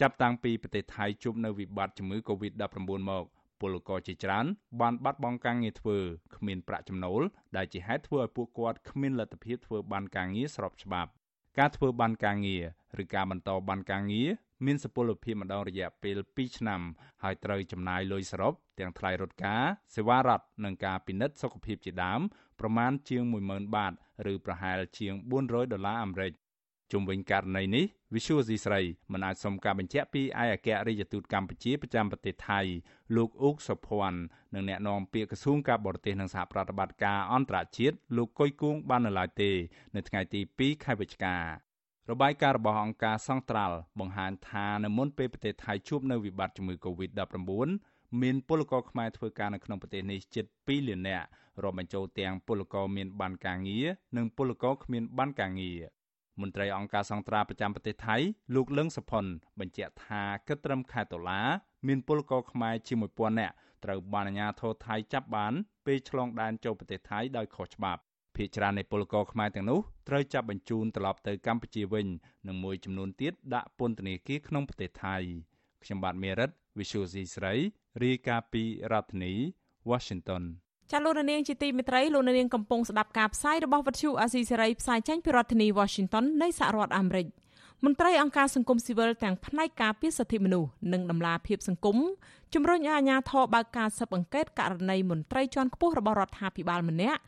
Speaker 22: ចាប់តាំងពីប្រទេសថៃជួបនៅវិបត្តិជំងឺ Covid-19 មក ពលករជាច្រើនបានបាត់បង់ការងារធ្វើគ្មានប្រាក់ចំណូលដែលជាហេតុធ្វើឲ្យពួកគាត់គ្មានលទ្ធភាពធ្វើបានការងារស្របច្បាប់ ការធ្វើបានការងារឬការបន្តបានការងារមានសុពលភាពម្ដងរយៈពេល2ឆ្នាំហើយត្រូវចំណាយលុយសរុបទាំងថ្លៃរត់ការសេវារដ្ឋនិងការពិនិត្យសុខភាពជាដើមប្រមាណជាង10000បាតឬប្រហែលជាង400ដុល្លារអាមេរិក ជុំវិញករណីនេះ Visual C ស្រីមិនអាចសុំការបញ្ជាក់ពីឯកអគ្គរដ្ឋទូតកម្ពុជាប្រចាំប្រទេសថៃលោកអ៊ុកសុភ័ណ្ឌនិងអ្នកនាំពាក្យក្រសួងការបរទេសនិងសហប្រតិបត្តិការអន្តរជាតិលោកកុយគួងបាននៅឡើយទេ នៅថ្ងៃទី2ខែវិច្ឆិការបាយការណ៍របស់អង្គការសង្ត្រាល់បង្ហាញថានៅមុនពេលប្រទេសថៃជួបនៅវិបត្តិជំងឺ Covid-19 មានពលករខ្មែរធ្វើការនៅក្នុងប្រទេសនេះជិត2លាននាក់រាប់បញ្ចូលទាំងពលករមានបានការងារនិងពលករគ្មានបានការងារ មន្ត្រីអង្គការសង្ត្រាប្រចាំប្រទេសថៃលោកលឹងសុផុនបញ្ជាក់ថាគិតត្រឹមខែតុលាមានពលករខ្មែរជាង1000នាក់ត្រូវបានអាជ្ញាធរថៃចាប់បានពេលឆ្លងដែនចូលប្រទេសថៃដោយខុសច្បាប់ភាគច្រើននៃពលករខ្មែរទាំងនោះត្រូវចាប់បញ្ជូនត្រឡប់ទៅកម្ពុជាវិញនិងមួយចំនួនទៀតដាក់ពន្ធនាគារក្នុងប្រទេសថៃខ្ញុំបាទមេរិត Visual C ស្រីរាយការណ៍ពីរដ្ឋធានី Washington
Speaker 4: ចាលោកនាងជាទីមេត្រីលោកនាងកំពុងស្ដាប់ការផ្សាយរបស់វិទ្យុអាស៊ីសេរីផ្សាយចេញពីរដ្ឋធានី Washington នៃសហរដ្ឋអាមេរិកមន្ត្រីអង្គការសង្គមស៊ីវិលទាំងផ្នែកការពារសិទ្ធិមនុស្សនិងដំឡាភិបសង្គមជំរុញឲ្យអាជ្ញាធរបើកការស៊ើបអង្កេតករណីមន្ត្រីជាន់ខ្ពស់របស់រដ្ឋាភិបាលម្នាក់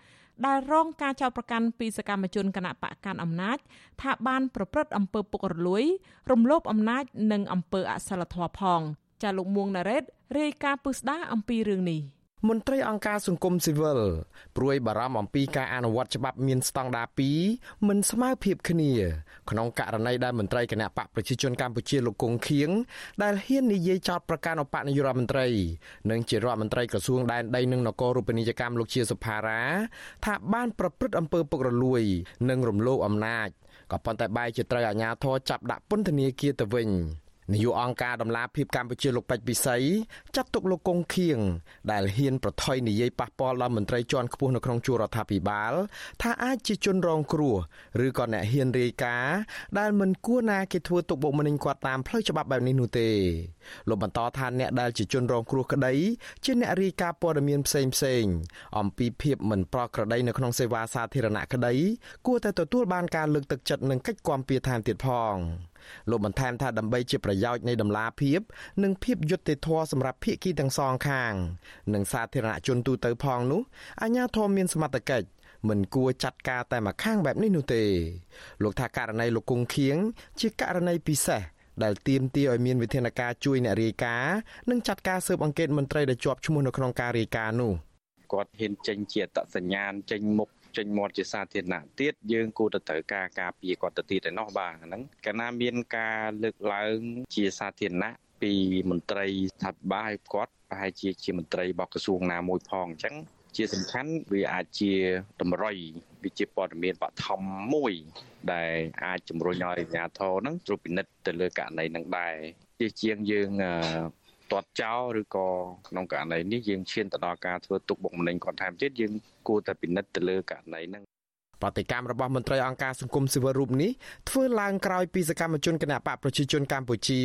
Speaker 4: ដែលរងការចោទប្រកាន់ពីសកម្មជនគណៈបកកាន់អំណាច ថាបានប្រព្រឹត្តអំពើពុករលួយ រំលោភអំណាច និងអំពើអសិលធម៌ផងចាលោកមួងណារ៉េតរាយការណ៍ពឹស្ដារអំពីរឿងនេះ
Speaker 25: មន្ត្រីអង្គការសង្គមស៊ីវិលព្រួយបារម្ភអំពីការអនុវត្តច្បាប់មានស្តង់ដារ2មិនស្មើភាពគ្នា ក្នុងករណីដែលមន្ត្រីគណៈបកប្រជាជនកម្ពុជាលោកគង់ខៀងដែលហ៊ាននិយាយចោទប្រកាន់អបនាយករដ្ឋមន្ត្រីនិងជារដ្ឋមន្ត្រីក្រសួងដែនដីនិងនគររូបនីយកម្មលោកជាសុផារ៉ាថាបានប្រព្រឹត្តអំពើពុករលួយ និងរំលោភអំណាចក៏ប៉ុន្តែបែរជាត្រូវអាជ្ញាធរចាប់ដាក់ពន្ធនាគារទៅវិញ។ នាយកអង្គការដំឡាភិបកម្ពុជាលោកពេជ្រពិសីចាត់ទុកលោកកុងខៀងដែលហ៊ានប្រថុយនិយាយប៉ះពាល់ដល់មន្ត្រីជាន់ខ្ពស់នៅក្នុងជួររដ្ឋាភិបាល ថាអាចជាជនរងគ្រោះឬក៏អ្នកហ៊ានរាយការណ៍ដែលមិនគួរណាគេធ្វើទុកបុកម្នេញគាត់តាមផ្លូវច្បាប់បែបនេះនោះទេលោកបន្តថាអ្នកដែលជាជនរងគ្រោះក្តីជាអ្នករាយការណ៍ព័ត៌មានផ្សេងផ្សេងអំពីភាពមិនប្រក្រតីនៅក្នុងសេវាសាធារណៈក្តីគួរតែទទួលបានការលើកទឹកចិត្តនិងកិច្ចគាំពារថែមទៀតផង លោកបន្ថែមថាដើម្បីជាប្រយោជន៍នៃដំណាភាពនិងភាពយុត្តិធម៌សម្រាប់ភាគីទាំងសងខាង និងសាធារណជនទូទៅផងនោះអាជ្ញាធរមានសមត្ថកិច្ចមិនគួរចាត់ការតែម្ខាងបែបនេះនោះទេ លោកថាករណីលោកគង់ខៀងជាករណីពិសេសដែលទាមទារឲ្យមានវិធានការជួយអ្នករាយការណ៍និងចាត់ការស៊ើបអង្កេតមន្ត្រីដែលជាប់ឈ្មោះនៅក្នុងការរាយការណ៍នោះ
Speaker 26: គាត់ហ៊ានចេញជាតសញ្ញាណចេញមុខ ចេញមាត់ជាសាធារណៈទៀតយើងគួរតែត្រូវការការពារគាត់ទៅទៀតឯណោះបាទហ្នឹងកាលណាមានការលើកឡើងជាសាធារណៈពីមន្ត្រីស្ថាប័នគាត់ប្រហែលជាជាមន្ត្រីរបស់ក្រសួងណាមួយផងអញ្ចឹងជាសំខាន់វាអាចជាតម្រុយវាជាព័ត៌មានបឋមមួយ ដែលអាចជំរុញឲ្យអាជ្ញាធរហ្នឹងត្រួតពិនិត្យទៅលើករណីហ្នឹងដែរជាជាងយើង ទាត់ចោលឬក៏ក្នុងករណីនេះយើងឈានទៅដល់ការធ្វើទុកបុកម្នេញគាត់ថែមទៀតយើងគួរតែពិនិត្យទៅលើករណីហ្នឹង
Speaker 25: ប្រតិកម្មរបស់មន្ត្រីអង្គការសង្គមស៊ីវិលរូបនេះធ្វើឡើងក្រោយពីសកម្មជនគណបកប្រជាជនកម្ពុជា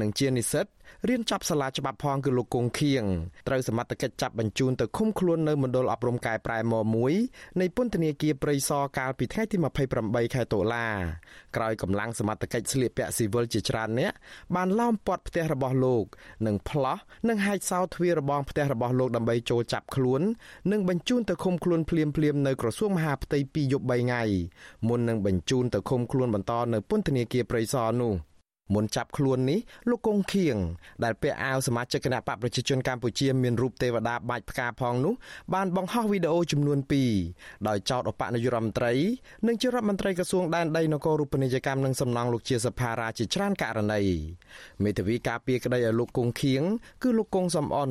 Speaker 25: និងជានិស្សិតរៀនចប់សាលាច្បាប់ផងគឺលោកគង់ខៀងត្រូវសមត្ថកិច្ចចាប់បញ្ជូនទៅឃុំខ្លួននៅមណ្ឌលអប់រំកែប្រែម1នៃពន្ធនាគារព្រៃសរកាលពីថ្ងៃទី28ខែតុលាក្រោយកម្លាំងសមត្ថកិច្ចស្លៀកពាក់ស៊ីវិលជាច្រើនអ្នកបានឡោមព័ទ្ធផ្ទះរបស់លោកនិងផ្លោះនិងហែកសោទ្វាររបងផ្ទះរបស់លោកដើម្បីចូលចាប់ខ្លួននិងបញ្ជូនទៅឃុំខ្លួនភ្លាមៗនៅក្រសួងមហាផ្ទៃពីយប់3ថ្ងៃមុននឹងបញ្ជូនទៅឃុំខ្លួនបន្តនៅពន្ធនាគារព្រៃសរនោះ។មុនចាប់ខ្លួននេះលោកកុងខៀងដែលពាក់អាវសមាជិកគណៈបកប្រជាជនកម្ពុជាមានរូបទេវតាបាច់ផ្កាផងនោះបានបង្ហោះវីដេអូចំនួន2ដោយចោទអបនាយករដ្ឋមន្ត្រីនិងជារដ្ឋមន្ត្រីក្រសួងដែនដីនគររូបនីយកម្មនិងសំណង់លោកជាសភារាជាច្រើនករណីមេធាវីការពារក្តីឲ្យលោកកុងខៀងគឺលោកកុងសំអន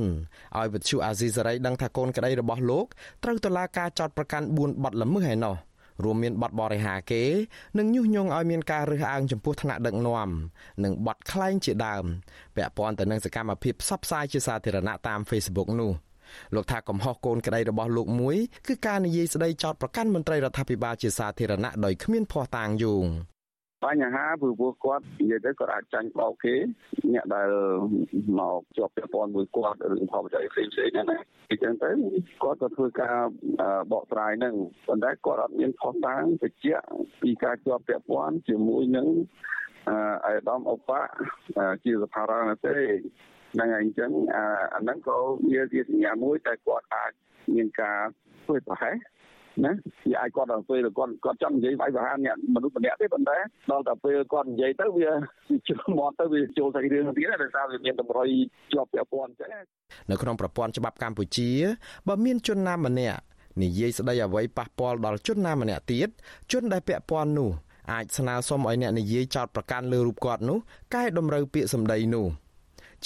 Speaker 25: ឲ្យវិទ្យុអាស៊ីសេរីដឹងថាកូនក្តីរបស់លោកត្រូវតុលាការចោទប្រកាន់4បទល្មើសឯណោះ រួមមានបទបរិហាគេនិងញុះញង់ឲ្យមានការរើសអើងចំពោះថ្នាក់ដឹកនាំនិងបទក្លែងជាដើមពាក់ព័ន្ធទៅនឹងសកម្មភាពផ្សព្វផ្សាយជាសាធារណៈតាម Facebook នោះលោកថាកំហុសកូនក្តីរបស់លោកមួយគឺការនិយាយស្ដីចោទប្រកាន់មន្ត្រីរដ្ឋាភិបាលជាសាធារណៈដោយគ្មានភ័ស្តុតាងយោង
Speaker 16: បញ្ហាព្រោះគាត់និយាយទៅគាត់អាចចាញ់បោកគេអ្នកដែលមកជាប់ពាក់ព័ន្ធមួយគាត់រឿងផលប្រយោជន៍ផ្សេងផ្សេងហ្នឹងណាអញ្ចឹងទៅគាត់ក៏ធ្វើការបកស្រាយហ្នឹងប៉ុន្តែគាត់អត់មានផុសតាងបញ្ជាក់ពីការជាប់ពាក់ព័ន្ធជាមួយនឹងអេដាមអូបាជាសភារៈណាទេហ្នឹងហើយអញ្ចឹងអាហ្នឹងក៏វាជាសញ្ញាមួយតែគាត់អាចមានការធ្វើប្រហែស ណាវាអាចគាត់ដល់ពេលគាត់គាត់ចង់និយាយវាយប្រហារអ្នកមនុស្សម្នាក់ទេប៉ុន្តែដល់តែពេលគាត់និយាយទៅវាជិះមាត់ទៅវាចូលសាច់រឿងទៀតដោយសារវាមានតម្រុយជាប់ពាក់ព័ន្ធអញ្ចឹង
Speaker 25: នៅក្នុងប្រព័ន្ធច្បាប់កម្ពុជាបើមានជនណាម្នាក់និយាយស្ដីអ្វីប៉ះពាល់ដល់ជនណាម្នាក់ទៀតជនដែលពាក់ព័ន្ធនោះអាចស្នើសុំឲ្យអ្នកនិយាយចោតប្រកាន់លើរូបគាត់នោះកែតម្រូវពាក្យសម្ដីនោះ។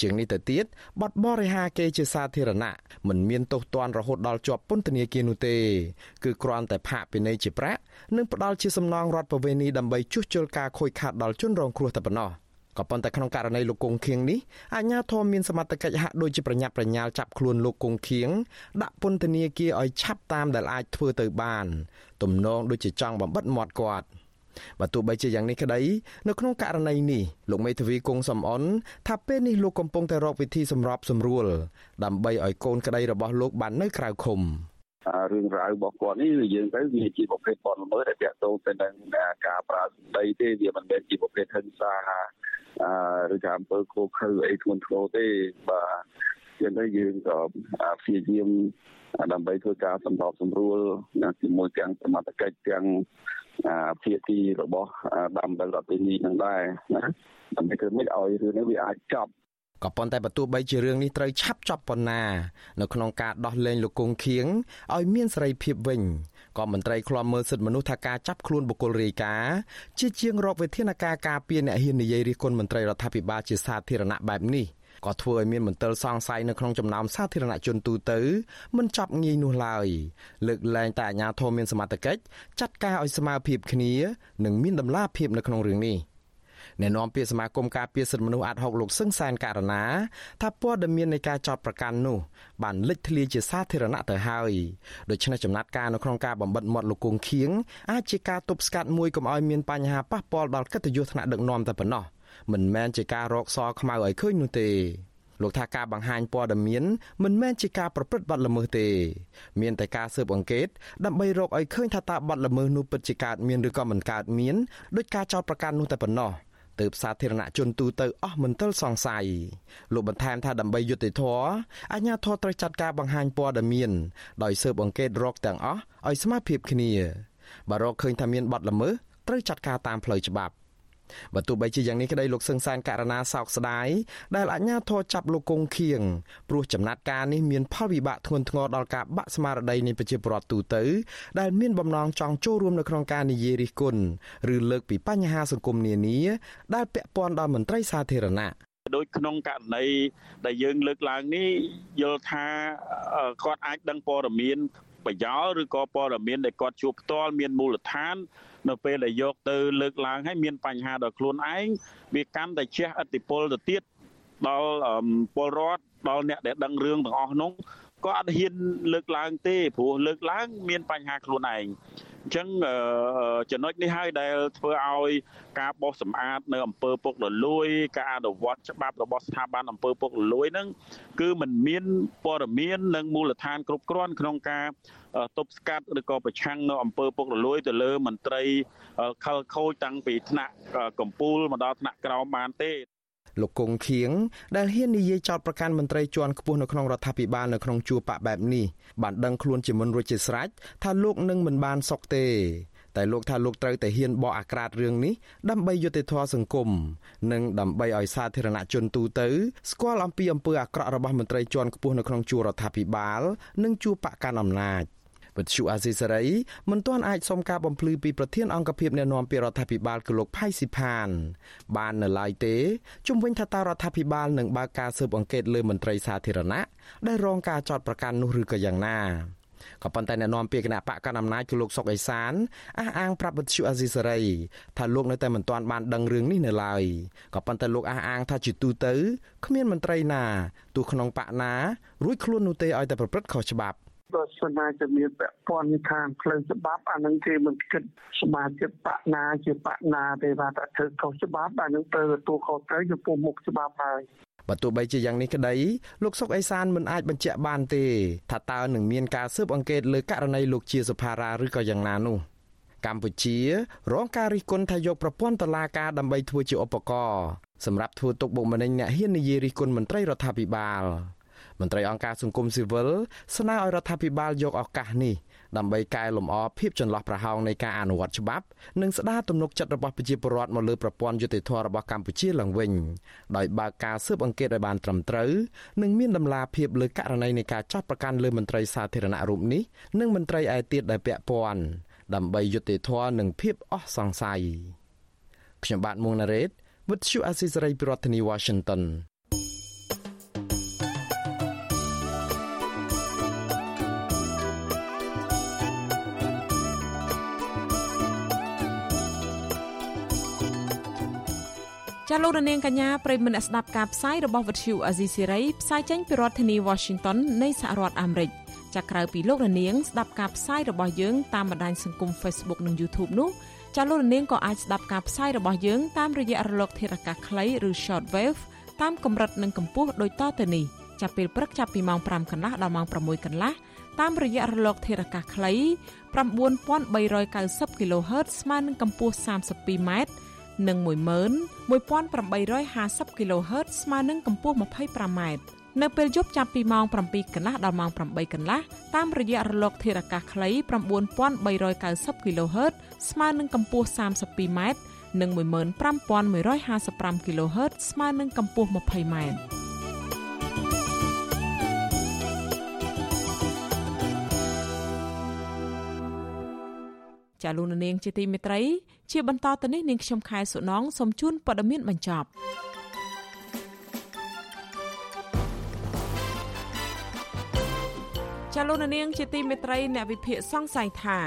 Speaker 25: ជាងនេះទៅទៀតបទបរិហាគេជាសាធារណៈមិនមានទោសទណ្ឌរហូតដល់ជាប់ពន្ធនាគារនោះទេគឺគ្រាន់តែផាកពិន័យជាប្រាក់និងផ្ដាល់ជាសំណងរដ្ឋប្រវេណីដើម្បីជួសជុលការខូចខាតដល់ជនរងគ្រោះតែប៉ុណ្ណោះកក៏ប៉ុន្តែក្នុងករណីលោកគង់ខៀងនេះអាជ្ញាធរមានសមត្ថកិច្ចហាក់ដូចជាប្រញាប់ប្រញាល់ចាប់ខ្លួនលោកគង់ខៀងដាក់ពន្ធនាគារឲ្យឆាប់តាមដែលអាចធ្វើទៅបានទំនងដូចជាចង់បំបិតមាត់គាត់ បើទោះបីជាយ៉ាងនេះក្តីនៅក្នុងករណីនេះលោកមេធាវីគង់សំអនថាពេលនេះលោកកំពុងតែរកវិធីសម្របសម្រួល ដើម្បីឲ្យកូនក្តីរបស់លោកបាននៅក្រៅឃុំ
Speaker 16: រឿងរ៉ាវរបស់គាត់នេះយើងទៅវាជាប្រភេទបទល្មើសដែលតាក់ទងទៅនឹងការប្រើសម្ដីទេវាមិនមែនជាប្រភេទហិង្សាឬថាអំពើខុសខើអីធ្ងន់ធ្ងរទេបាទចឹងទៅយើងក៏ព្យាយាមដើម្បីធ្វើការសម្របសម្រួលជាមួយទាំងសមត្ថកិច្ចទាំង ភាគីរបស់ដំបលរដ្ឋនីនឹងដែរណាដើម្បីធ្វើម៉េចឲ្យរឿងនេះវាអាចចប់
Speaker 25: ក៏ប៉ុន្តែបើទោះបីជារឿងនេះត្រូវឆាប់ចប់ប៉ុណ្ណា នៅក្នុងការដោះលែងលោកគង់ខៀងឲ្យមានសេរីភាពវិញក៏មន្ត្រីឃ្លាំមើលសិទ្ធិមនុស្សថាការចាប់ខ្លួនបុគ្គលរាយការណ៍ជាជាងរកវិធានការការពារអ្នកហ៊ាននិយាយរិះគន់មន្ត្រីរដ្ឋាភិបាលជាសាធារណៈបែបនេះ ក៏ធ្វើឲ្យមានមន្ទិលសង្ស័យនៅក្នុងចំណោមសាធារណជនទូទៅមិនចាប់ងាយនោះឡើយលើកលែងតែអាជ្ញាធរមានសមត្ថកិច្ចចាត់ការឲ្យស្មើភាពគ្នានិងមានដំណាភាពនៅក្នុងរឿងនេះអ្នកនាំពាក្យសមាគមការពារសិទ្ធិមនុស្សអាត់ហុកលោកសឹងសានករណាថាព័ត៌មាននៃការចោទប្រកាន់នោះបានលេចធ្លាយជាសាធារណៈទៅហើយដូច្នេះចំណាត់ការនៅក្នុងការបំបិតមាត់លោកគង់ខៀងអាចជាការទប់ស្កាត់មួយកុំឲ្យមានបញ្ហាប៉ះពាល់ដល់កិត្តិយសថ្នាក់ដឹកនាំតែប៉ុណ្ណោះ មិនមែនជាការរកសខ្មៅឲ្យឃើញនោះទេលោកថាការបង្ហាញព័ត៌មានមិនមែនជាការប្រព្រឹត្តបទល្មើសទេ មានតែការស៊ើបអង្កេតដើម្បីរកឲ្យឃើញថាតើបទល្មើសនោះពិតជាកើតមានឬក៏មិនកើតមានដោយការចោទប្រកាន់នោះតែប៉ុណ្ណោះទើបសាធារណជនទូទៅអស់មន្ទិលសង្ស័យលោកបន្ថែមថាដើម្បីយុត្តិធម៌អាជ្ញាធរត្រូវចាត់ការបង្ហាញព័ត៌មានដោយស៊ើបអង្កេតរកទាំងអស់ឲ្យស្មើភាពគ្នាបើរកឃើញថាមានបទល្មើសត្រូវចាត់ការតាមផ្លូវច្បាប់ បើទោះបីជាយ៉ាងនេះក្តីលោកសឹងសានករណីសោកស្ដាយដែលអាជ្ញាធរចាប់លោកគង់ខៀងព្រោះចំណាត់ការនេះមានផលវិបាកធ្ងន់ធ្ងរដល់ការបាក់ស្មារតីនៃប្រជាពលរដ្ឋទូទៅដែលមានបំណងចង់ចូលរួមនៅក្នុងការនិយាយរិះគន់ឬលើកពីបញ្ហាសង្គមនានាដែលពាក់ព័ន្ធដល់មន្ត្រីសាធារណៈ
Speaker 27: ដូចក្នុងករណីដែលយើងលើកឡើងនេះយល់ថាគាត់អាចដឹងព័ត៌មាន ប្រយោលឬក៏ព័ត៌មានដែលគាត់ជួបផ្ទាល់មានមូលដ្ឋាន នៅពេលដែលយកទៅលើកឡើងហើយមានបញ្ហាដល់ខ្លួនឯងវាកាន់តែជះឥទ្ធិពលទៅទៀតដល់ពលរដ្ឋដល់អ្នកដែលដឹងរឿងទាំងអស់នោះ ក៏អត់ហ៊ានលើកឡើងទេព្រោះលើកឡើង មានបញ្ហាខ្លួនឯងអញ្ចឹងចំណុចនេះហើយដែលធ្វើឲ្យការបោសសម្អាតនៅអំពើពុករលួយ ការអនុវត្តច្បាប់របស់ស្ថាប័នអំពើពុករលួយហ្នឹងគឺมันមានព័ត៌មាននិងមូលដ្ឋានគ្រប់គ្រាន់ក្នុងការទប់ស្កាត់ឬក៏ប្រឆាំងនៅអំពើពុករលួយទៅលើមន្ត្រីខលខូចតាំងពីថ្នាក់កម្ពូលមកដល់ថ្នាក់ក្រោមបានទេ
Speaker 25: លោកគង់ខៀងដែលហ៊ាននិយាយចោទប្រកាន់មន្ត្រីជាន់ខ្ពស់នៅក្នុងរដ្ឋាភិបាលនៅក្នុងជួរបកបែបនេះបានដឹងខ្លួនជាមុនរួចជាស្រេចថាលោកនឹងមិនបានសុខទេតែលោកថាលោកត្រូវតែហ៊ានបកអាក្រាតរឿងនេះដើម្បីយុត្តិធម៌សង្គមនិងដើម្បីឲ្យសាធារណជនទូទៅស្គាល់អំពីអំពើអាក្រក់របស់មន្ត្រីជាន់ខ្ពស់នៅក្នុងជួររដ្ឋាភិបាល និងជួរបកកាន់អំណាច វិទ្យុអាស៊ីសេរីមិនទាន់អាចសុំការបំភ្លឺពីប្រធានអង្គភិបអ្នកណែនាំពីរដ្ឋាភិបាលគឺលោកផៃស៊ីផាន បាននៅឡើយទេជំវិញថាតើរដ្ឋាភិបាលនឹងបើកការស៊ើបអង្កេតលើមន្ត្រីសាធារណៈដែលរងការចោទប្រកាន់នោះឬក៏យ៉ាងណាក៏ប៉ុន្តែអ្នកនាំពាក្យគណៈបកកណ្ដាលអំណាចគឺលោកសុកអេសានអះអាងប្រាប់វិទ្យុអាស៊ីសេរីថាលោកនៅតែមិនទាន់បានដឹងរឿងនេះនៅឡើយក៏ប៉ុន្តែលោកអះអាងថាជាទូទៅគ្មានមន្ត្រីណាទោះក្នុងបកណារួចខ្លួននោះទេឲ្យតែប្រព្រឹត្តខុសច្បាប់
Speaker 28: បើសិនណាจะមានពាក់ព័ន្ធខាងផ្លូវច្បាប់អានឹងគេមិនគិតសមាជិកបកណាជាបកណាទេថាតែធ្វើខុសច្បាប់អានឹងត្រូវទទួលខុសត្រូវចំពោះមុខច្បាប់ហើយ
Speaker 25: បើទោះបីជាយ៉ាងនេះក្តីលោកសុកអេសានមិនអាចបញ្ជាក់បានទេថាតើនឹងមានការស៊ើបអង្កេតលើករណីលោកជាសុផារ៉ាឬក៏យ៉ាងណានោះកម្ពុជារងការរិះគន់ថាយកប្រព័ន្ធតុលាការដើម្បីធ្វើជាឧបករណ៍សម្រាប់ធ្វើទុកបុកម្នេញអ្នកហ៊ាននិយាយរិះគន់មន្ត្រីរដ្ឋាភិបាល មន្ត្រីអង្គការសង្គមស៊ីវិលស្នើឲ្យរដ្ឋាភិបាលយកឱកាសនេះដើម្បីកែលម្អភាពចន្លោះប្រហោងនៃការអនុវត្តច្បាប់និងស្ដារទំនុកចិត្តរបស់ប្រជាពលរដ្ឋមកលើប្រព័ន្ធយុតិធធម៌របស់កម្ពុជាឡើងវិញដោយបើកការស៊ើបអង្កេតឲ្យបានត្រឹមត្រូវនិងមានដំណាភាពលើករណីនៃការចាប់ប្រកាន់លើមន្ត្រីសាធារណរូបនេះនិងមន្ត្រីឯទៀតដែលពាក់ព័ន្ធដើម្បីយុតិធធម៌និងភាពអស់សង្ស័យខ្ញុំបាទមួងណារ៉េត With you Asisari ប្រធានាធិបតី Washington ច
Speaker 4: ចាលោករនាងកញ្ញាប្រិមមអ្នកស្ដាប់ការផ្សាយរបស់វិទ្យុអាស៊ីសេរីផ្សាយចេញពីរដ្ឋធានី Washington នៃសហរដ្ឋអាមេរិកចាក្រៅពីលោករនាងស្ដាប់ការផ្សាយរបស់យើងតាមបណ្ដាញសង្គម Facebook និង YouTube នោះចាលោករនាងក៏អាចស្ដាប់ការផ្សាយរបស់យើងតាមរយៈរលកធារកាសខ្លីឬ Shortwave តាមកម្រិតនិងកម្ពស់ដូចតទៅនេះចាប់ពេលព្រឹកចាប់ពីម៉ោង5កន្លះដល់ម៉ោង6កន្លះតាមរយៈរលកធារកាសខ្លី9390 kHz ស្មើនឹងកម្ពស់ 32m និង11850 kHz ស្មើនឹងកម្ពស់ 25m នៅពេលយប់ចាប់ពីម៉ោង7កន្លះដល់ម៉ោង8កន្លះតាមរយៈរលកធារកាសខ្លី9390 kHz ស្មើនឹងកម្ពស់ 32m និង15155 kHz ស្មើនឹងកម្ពស់ 20m ចាលោកនាងជាទីមេត្រី ជាបន្តទៅនេះនាងខ្ញុំខែសុណងសូមជូនព័ត៌មានបញ្ចប់ចាលោកនាងជាទីមេត្រីអ្នកវិភាគសង្ស័យថា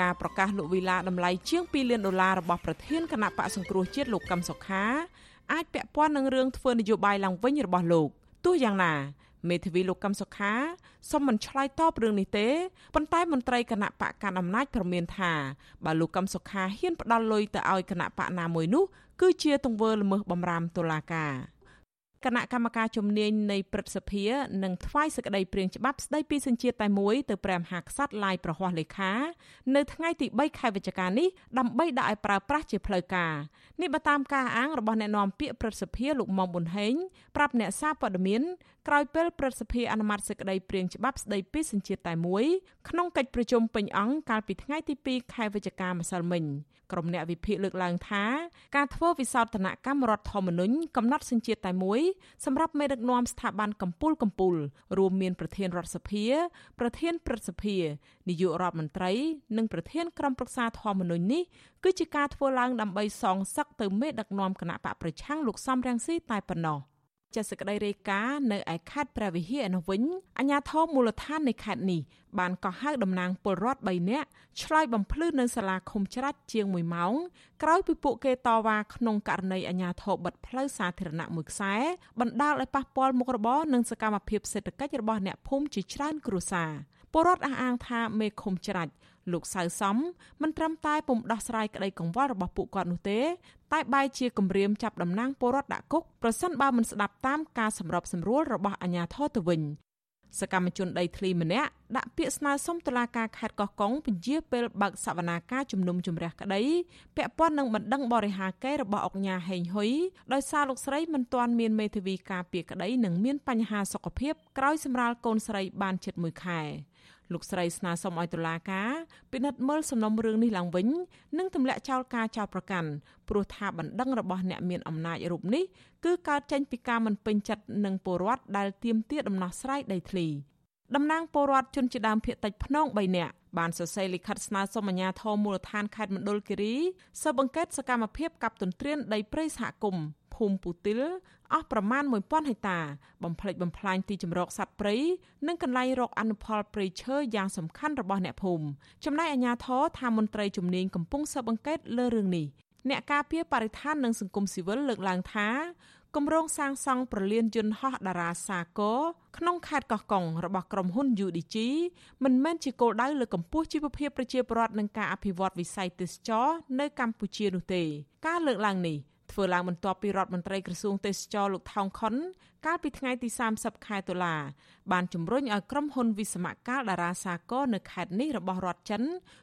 Speaker 4: ការប្រកាសលោកវីឡាតម្លៃជាង2លានដុល្លាររបស់ប្រធានគណៈបកសង្គ្រោះជាតិលោកកឹមសុខាអាចពាក់ព័ន្ធនឹងរឿងធ្វើនយោបាយឡើងវិញរបស់លោកទោះយ៉ាងណា មេធាវីលោកកឹមសុខាសូមមិនឆ្លើយតបរឿងនេះទេប៉ុន្តែមន្ត្រីគណៈបកកណ្ដាលអំណាចព្រមានថាបើលោកកឹមសុខាហ៊ានផ្ដាល់លុយទៅឲ្យគណៈបកណាមួយនោះគឺជាទង្វើល្មើសបំរាមតុលាការ គណៈកម្មការជំនាញនៃព្រឹទ្ធសភានឹងថ្វាយសេចក្តីព្រាងច្បាប់ស្តីពីសញ្ជាតិតែមួយទៅព្រះមហាក្សត្រឡាយប្រហ័សលេខានៅថ្ងៃទី3ខែវិច្ឆិកានេះដើម្បីដាក់ឲ្យប្រើប្រាស់ជាផ្លូវការនេះបើតាមការអាងរបស់អ្នកនាំពាក្យព្រឹទ្ធសភាលោកមុំប៊ុនហេងប្រាប់អ្នកសារព័ត៌មានក្រោយពេលព្រឹទ្ធសភាអនុម័តសេចក្តីព្រាងច្បាប់ស្តីពីសញ្ជាតិតែមួយក្នុងកិច្ចប្រជុំពេញអង្គកាលពីថ្ងៃទី2ខែវិច្ឆិកាម្សិលមិញក្រុមអ្នកវិភាគលើកឡើងថាការធ្វើវិសោធនកម្មរដ្ឋធម្មនុញ្ញកំណត់សញ្ជាតិតែមួយសម្រាប់មេដឹកនាំស្ថាប័នកម្ពុជាកម្ពុជារួមមានប្រធានរដ្ឋសភា ប្រធានព្រឹទ្ធសភានាយករដ្ឋមន្ត្រី និងប្រធានក្រុមប្រឹក្សាធម្មនុញ្ញនេះគឺជាការធ្វើឡើងដើម្បីសងសឹកទៅមេដឹកនាំគណៈបកប្រឆាំងលោកសំរងស៊ីតែប៉ុណ្ណោះ ចាសក្តីរាយការណ៍នៅឯខេត្តព្រះវិហារនោះវិញអាជ្ញាធរមូលដ្ឋាននៃខេត្តនេះបានកោះហៅតំណាងពលរដ្ឋ3នាក់ឆ្លើយបំភ្លឺនៅសាលាឃុំច្រាច់ជាង1ម៉ោងក្រោយពីពួកគេតវ៉ាក្នុងករណីអាជ្ញាធរបិទផ្លូវសាធារណៈមួយខ្សែបណ្ដាលឲ្យប៉ះពាល់មុខរបរនិងសកម្មភាពសេដ្ឋកិច្ចរបស់អ្នកភូមិជាច្រើនគ្រួសារពលរដ្ឋអះអាងថាមេឃុំច្រាច់ លោកសៅសំមិនត្រឹមតែពុំដោះស្រាយក្តីកង្វល់របស់ពួកគាត់នោះទេតែបែរជាគម្រាមចាប់តំណាងពលរដ្ឋដាក់គុកប្រសិនបើមិនស្ដាប់តាមការសម្របសម្រួលរបស់អាជ្ញាធរទៅវិញសកម្មជនដីធ្លីម្នាក់ដាក់ពាក្យស្នើសុំតុលាការខេត្តកោះកុងពន្យាពេលបើកសវនាការជំនុំជម្រះក្តីពាក់ព័ន្ធនឹងបណ្ដឹងបរិហាកេររបស់អុកញ៉ាហេងហ៊ុយដោយសារលោកស្រីមិនទាន់មានមេធាវីការពារក្តីនិងមានបញ្ហាសុខភាពក្រោយសម្រាលកូនស្រីបានជិត1ខែ។ លោកស្រីស្នើសុំឲ្យតុលាការពិនិត្យមើលសំណុំរឿងនេះឡើងវិញនិងទម្លាក់ចោលការចោទប្រកាន់ព្រោះថាបណ្ដឹងរបស់អ្នកមានអំណាចរូបនេះគឺកើតចេញពីការមិនពេញចិត្តនឹងពលរដ្ឋដែលទាមទារដំណោះស្រាយដីធ្លីតំណាងពលរដ្ឋជនជាដើមភាគតិចភ្នង3នាក់ បានសរសេរលិខិតស្នើសុំអាជ្ញាធរមូលដ្ឋានខេត្តមណ្ឌលគិរីស៊ើបអង្កេតសកម្មភាពកັບទន្ទ្រានដីព្រៃសហគមន៍ភូមិពូទីលអស់ប្រមាណ1000ហិកតា បំផ្លិចបំផ្លាញទីជម្រកសត្វព្រៃនិងកន្លែងរកអនុផលព្រៃឈើយ៉ាងសំខាន់របស់អ្នកភូមិចំណែកអាជ្ញាធរថាមន្ត្រីជំនាញកំពុងស៊ើបអង្កេតលើរឿងនេះអ្នកការពារបរិស្ថាននិងសង្គមស៊ីវិលលើកឡើងថា គម្រោងសាងសង់ប្រលានយន្តហោះតារាសាគរក្នុងខេត្តកោះកុងរបស់ក្រុមហ៊ុន UDG មិនមែនជាគោលដៅលើកម្ពស់ជីវភាពប្រជាពលរដ្ឋនិងការអភិវឌ្ឍវិស័យទេសចរនៅកម្ពុជានោះទេ ការលើកឡើងនេះ ធ្វើឡើងបន្ទាប់ពីរដ្ឋមន្ត្រីក្រសួងទេសចរលោកថោងខុនកាលពីថ្ងៃទី30ខែតុលាបានជំរុញឲ្យក្រុមហ៊ុនវិស្មកាលតារាសាគរនៅខេត្តនេះរបស់រដ្ឋចិន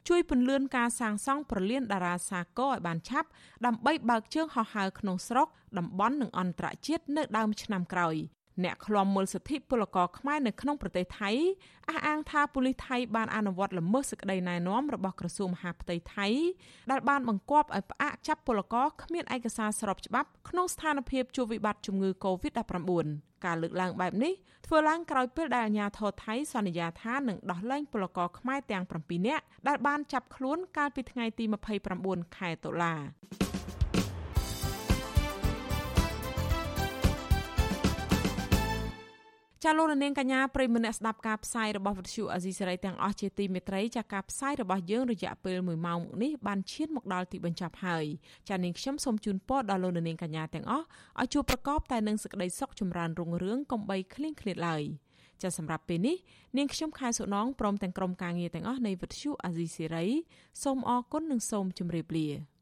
Speaker 4: ជួយពន្លឿនការសាងសង់ប្រលានតារាសាគរឲ្យបានឆាប់ដើម្បីបើកជើងហោះហើរក្នុងស្រុកតំបន់និងអន្តរជាតិនៅដើមឆ្នាំក្រោយ អ្នកឃ្លាំមើលសិទ្ធិពលករខ្មែរនៅក្នុងប្រទេសថៃអះអាងថាប៉ូលីសថៃបានអនុវត្តល្មើសសេចក្តីណែនាំរបស់ក្រសួងមហាផ្ទៃថៃដែលបានបង្គាប់ឲ្យផ្អាកចាប់ពលករគ្មានឯកសារស្របច្បាប់ក្នុងស្ថានភាពជួបវិបត្តិជំងឺ Covid-19 ការលើកឡើងបែបនេះធ្វើឡើងក្រោយពេលដែលអាជ្ញាធរថៃសន្យាថានឹងដោះលែងពលករខ្មែរទាំង7នាក់ដែលបានចាប់ខ្លួនកាលពីថ្ងៃទី29ខែតុលា ចាលោកនាងកញ្ញាប្រិយមិត្តអ្នកស្ដាប់ការផ្សាយរបស់វិទ្យុអាស៊ីសេរីទាំងអស់ជាទីមេត្រីចាការផ្សាយរបស់យើងរយៈពេល1ម៉ោងមកនេះបានឈានមកដល់ទីបញ្ចប់ហើយចានាងខ្ញុំសូមជូនពរដល់លោកនាងកញ្ញាទាំងអស់ឲ្យជួបប្រកបតែនឹងសេចក្តីសុខចម្រើនរុងរឿងកំបីគ្លៀងគ្លាតឡើយចាសម្រាប់ពេលនេះនាងខ្ញុំខែសុណងព្រមទាំងក្រុមការងារទាំងអស់នៃវិទ្យុអាស៊ីសេរីសូមអរគុណនិងសូមជម្រាបលា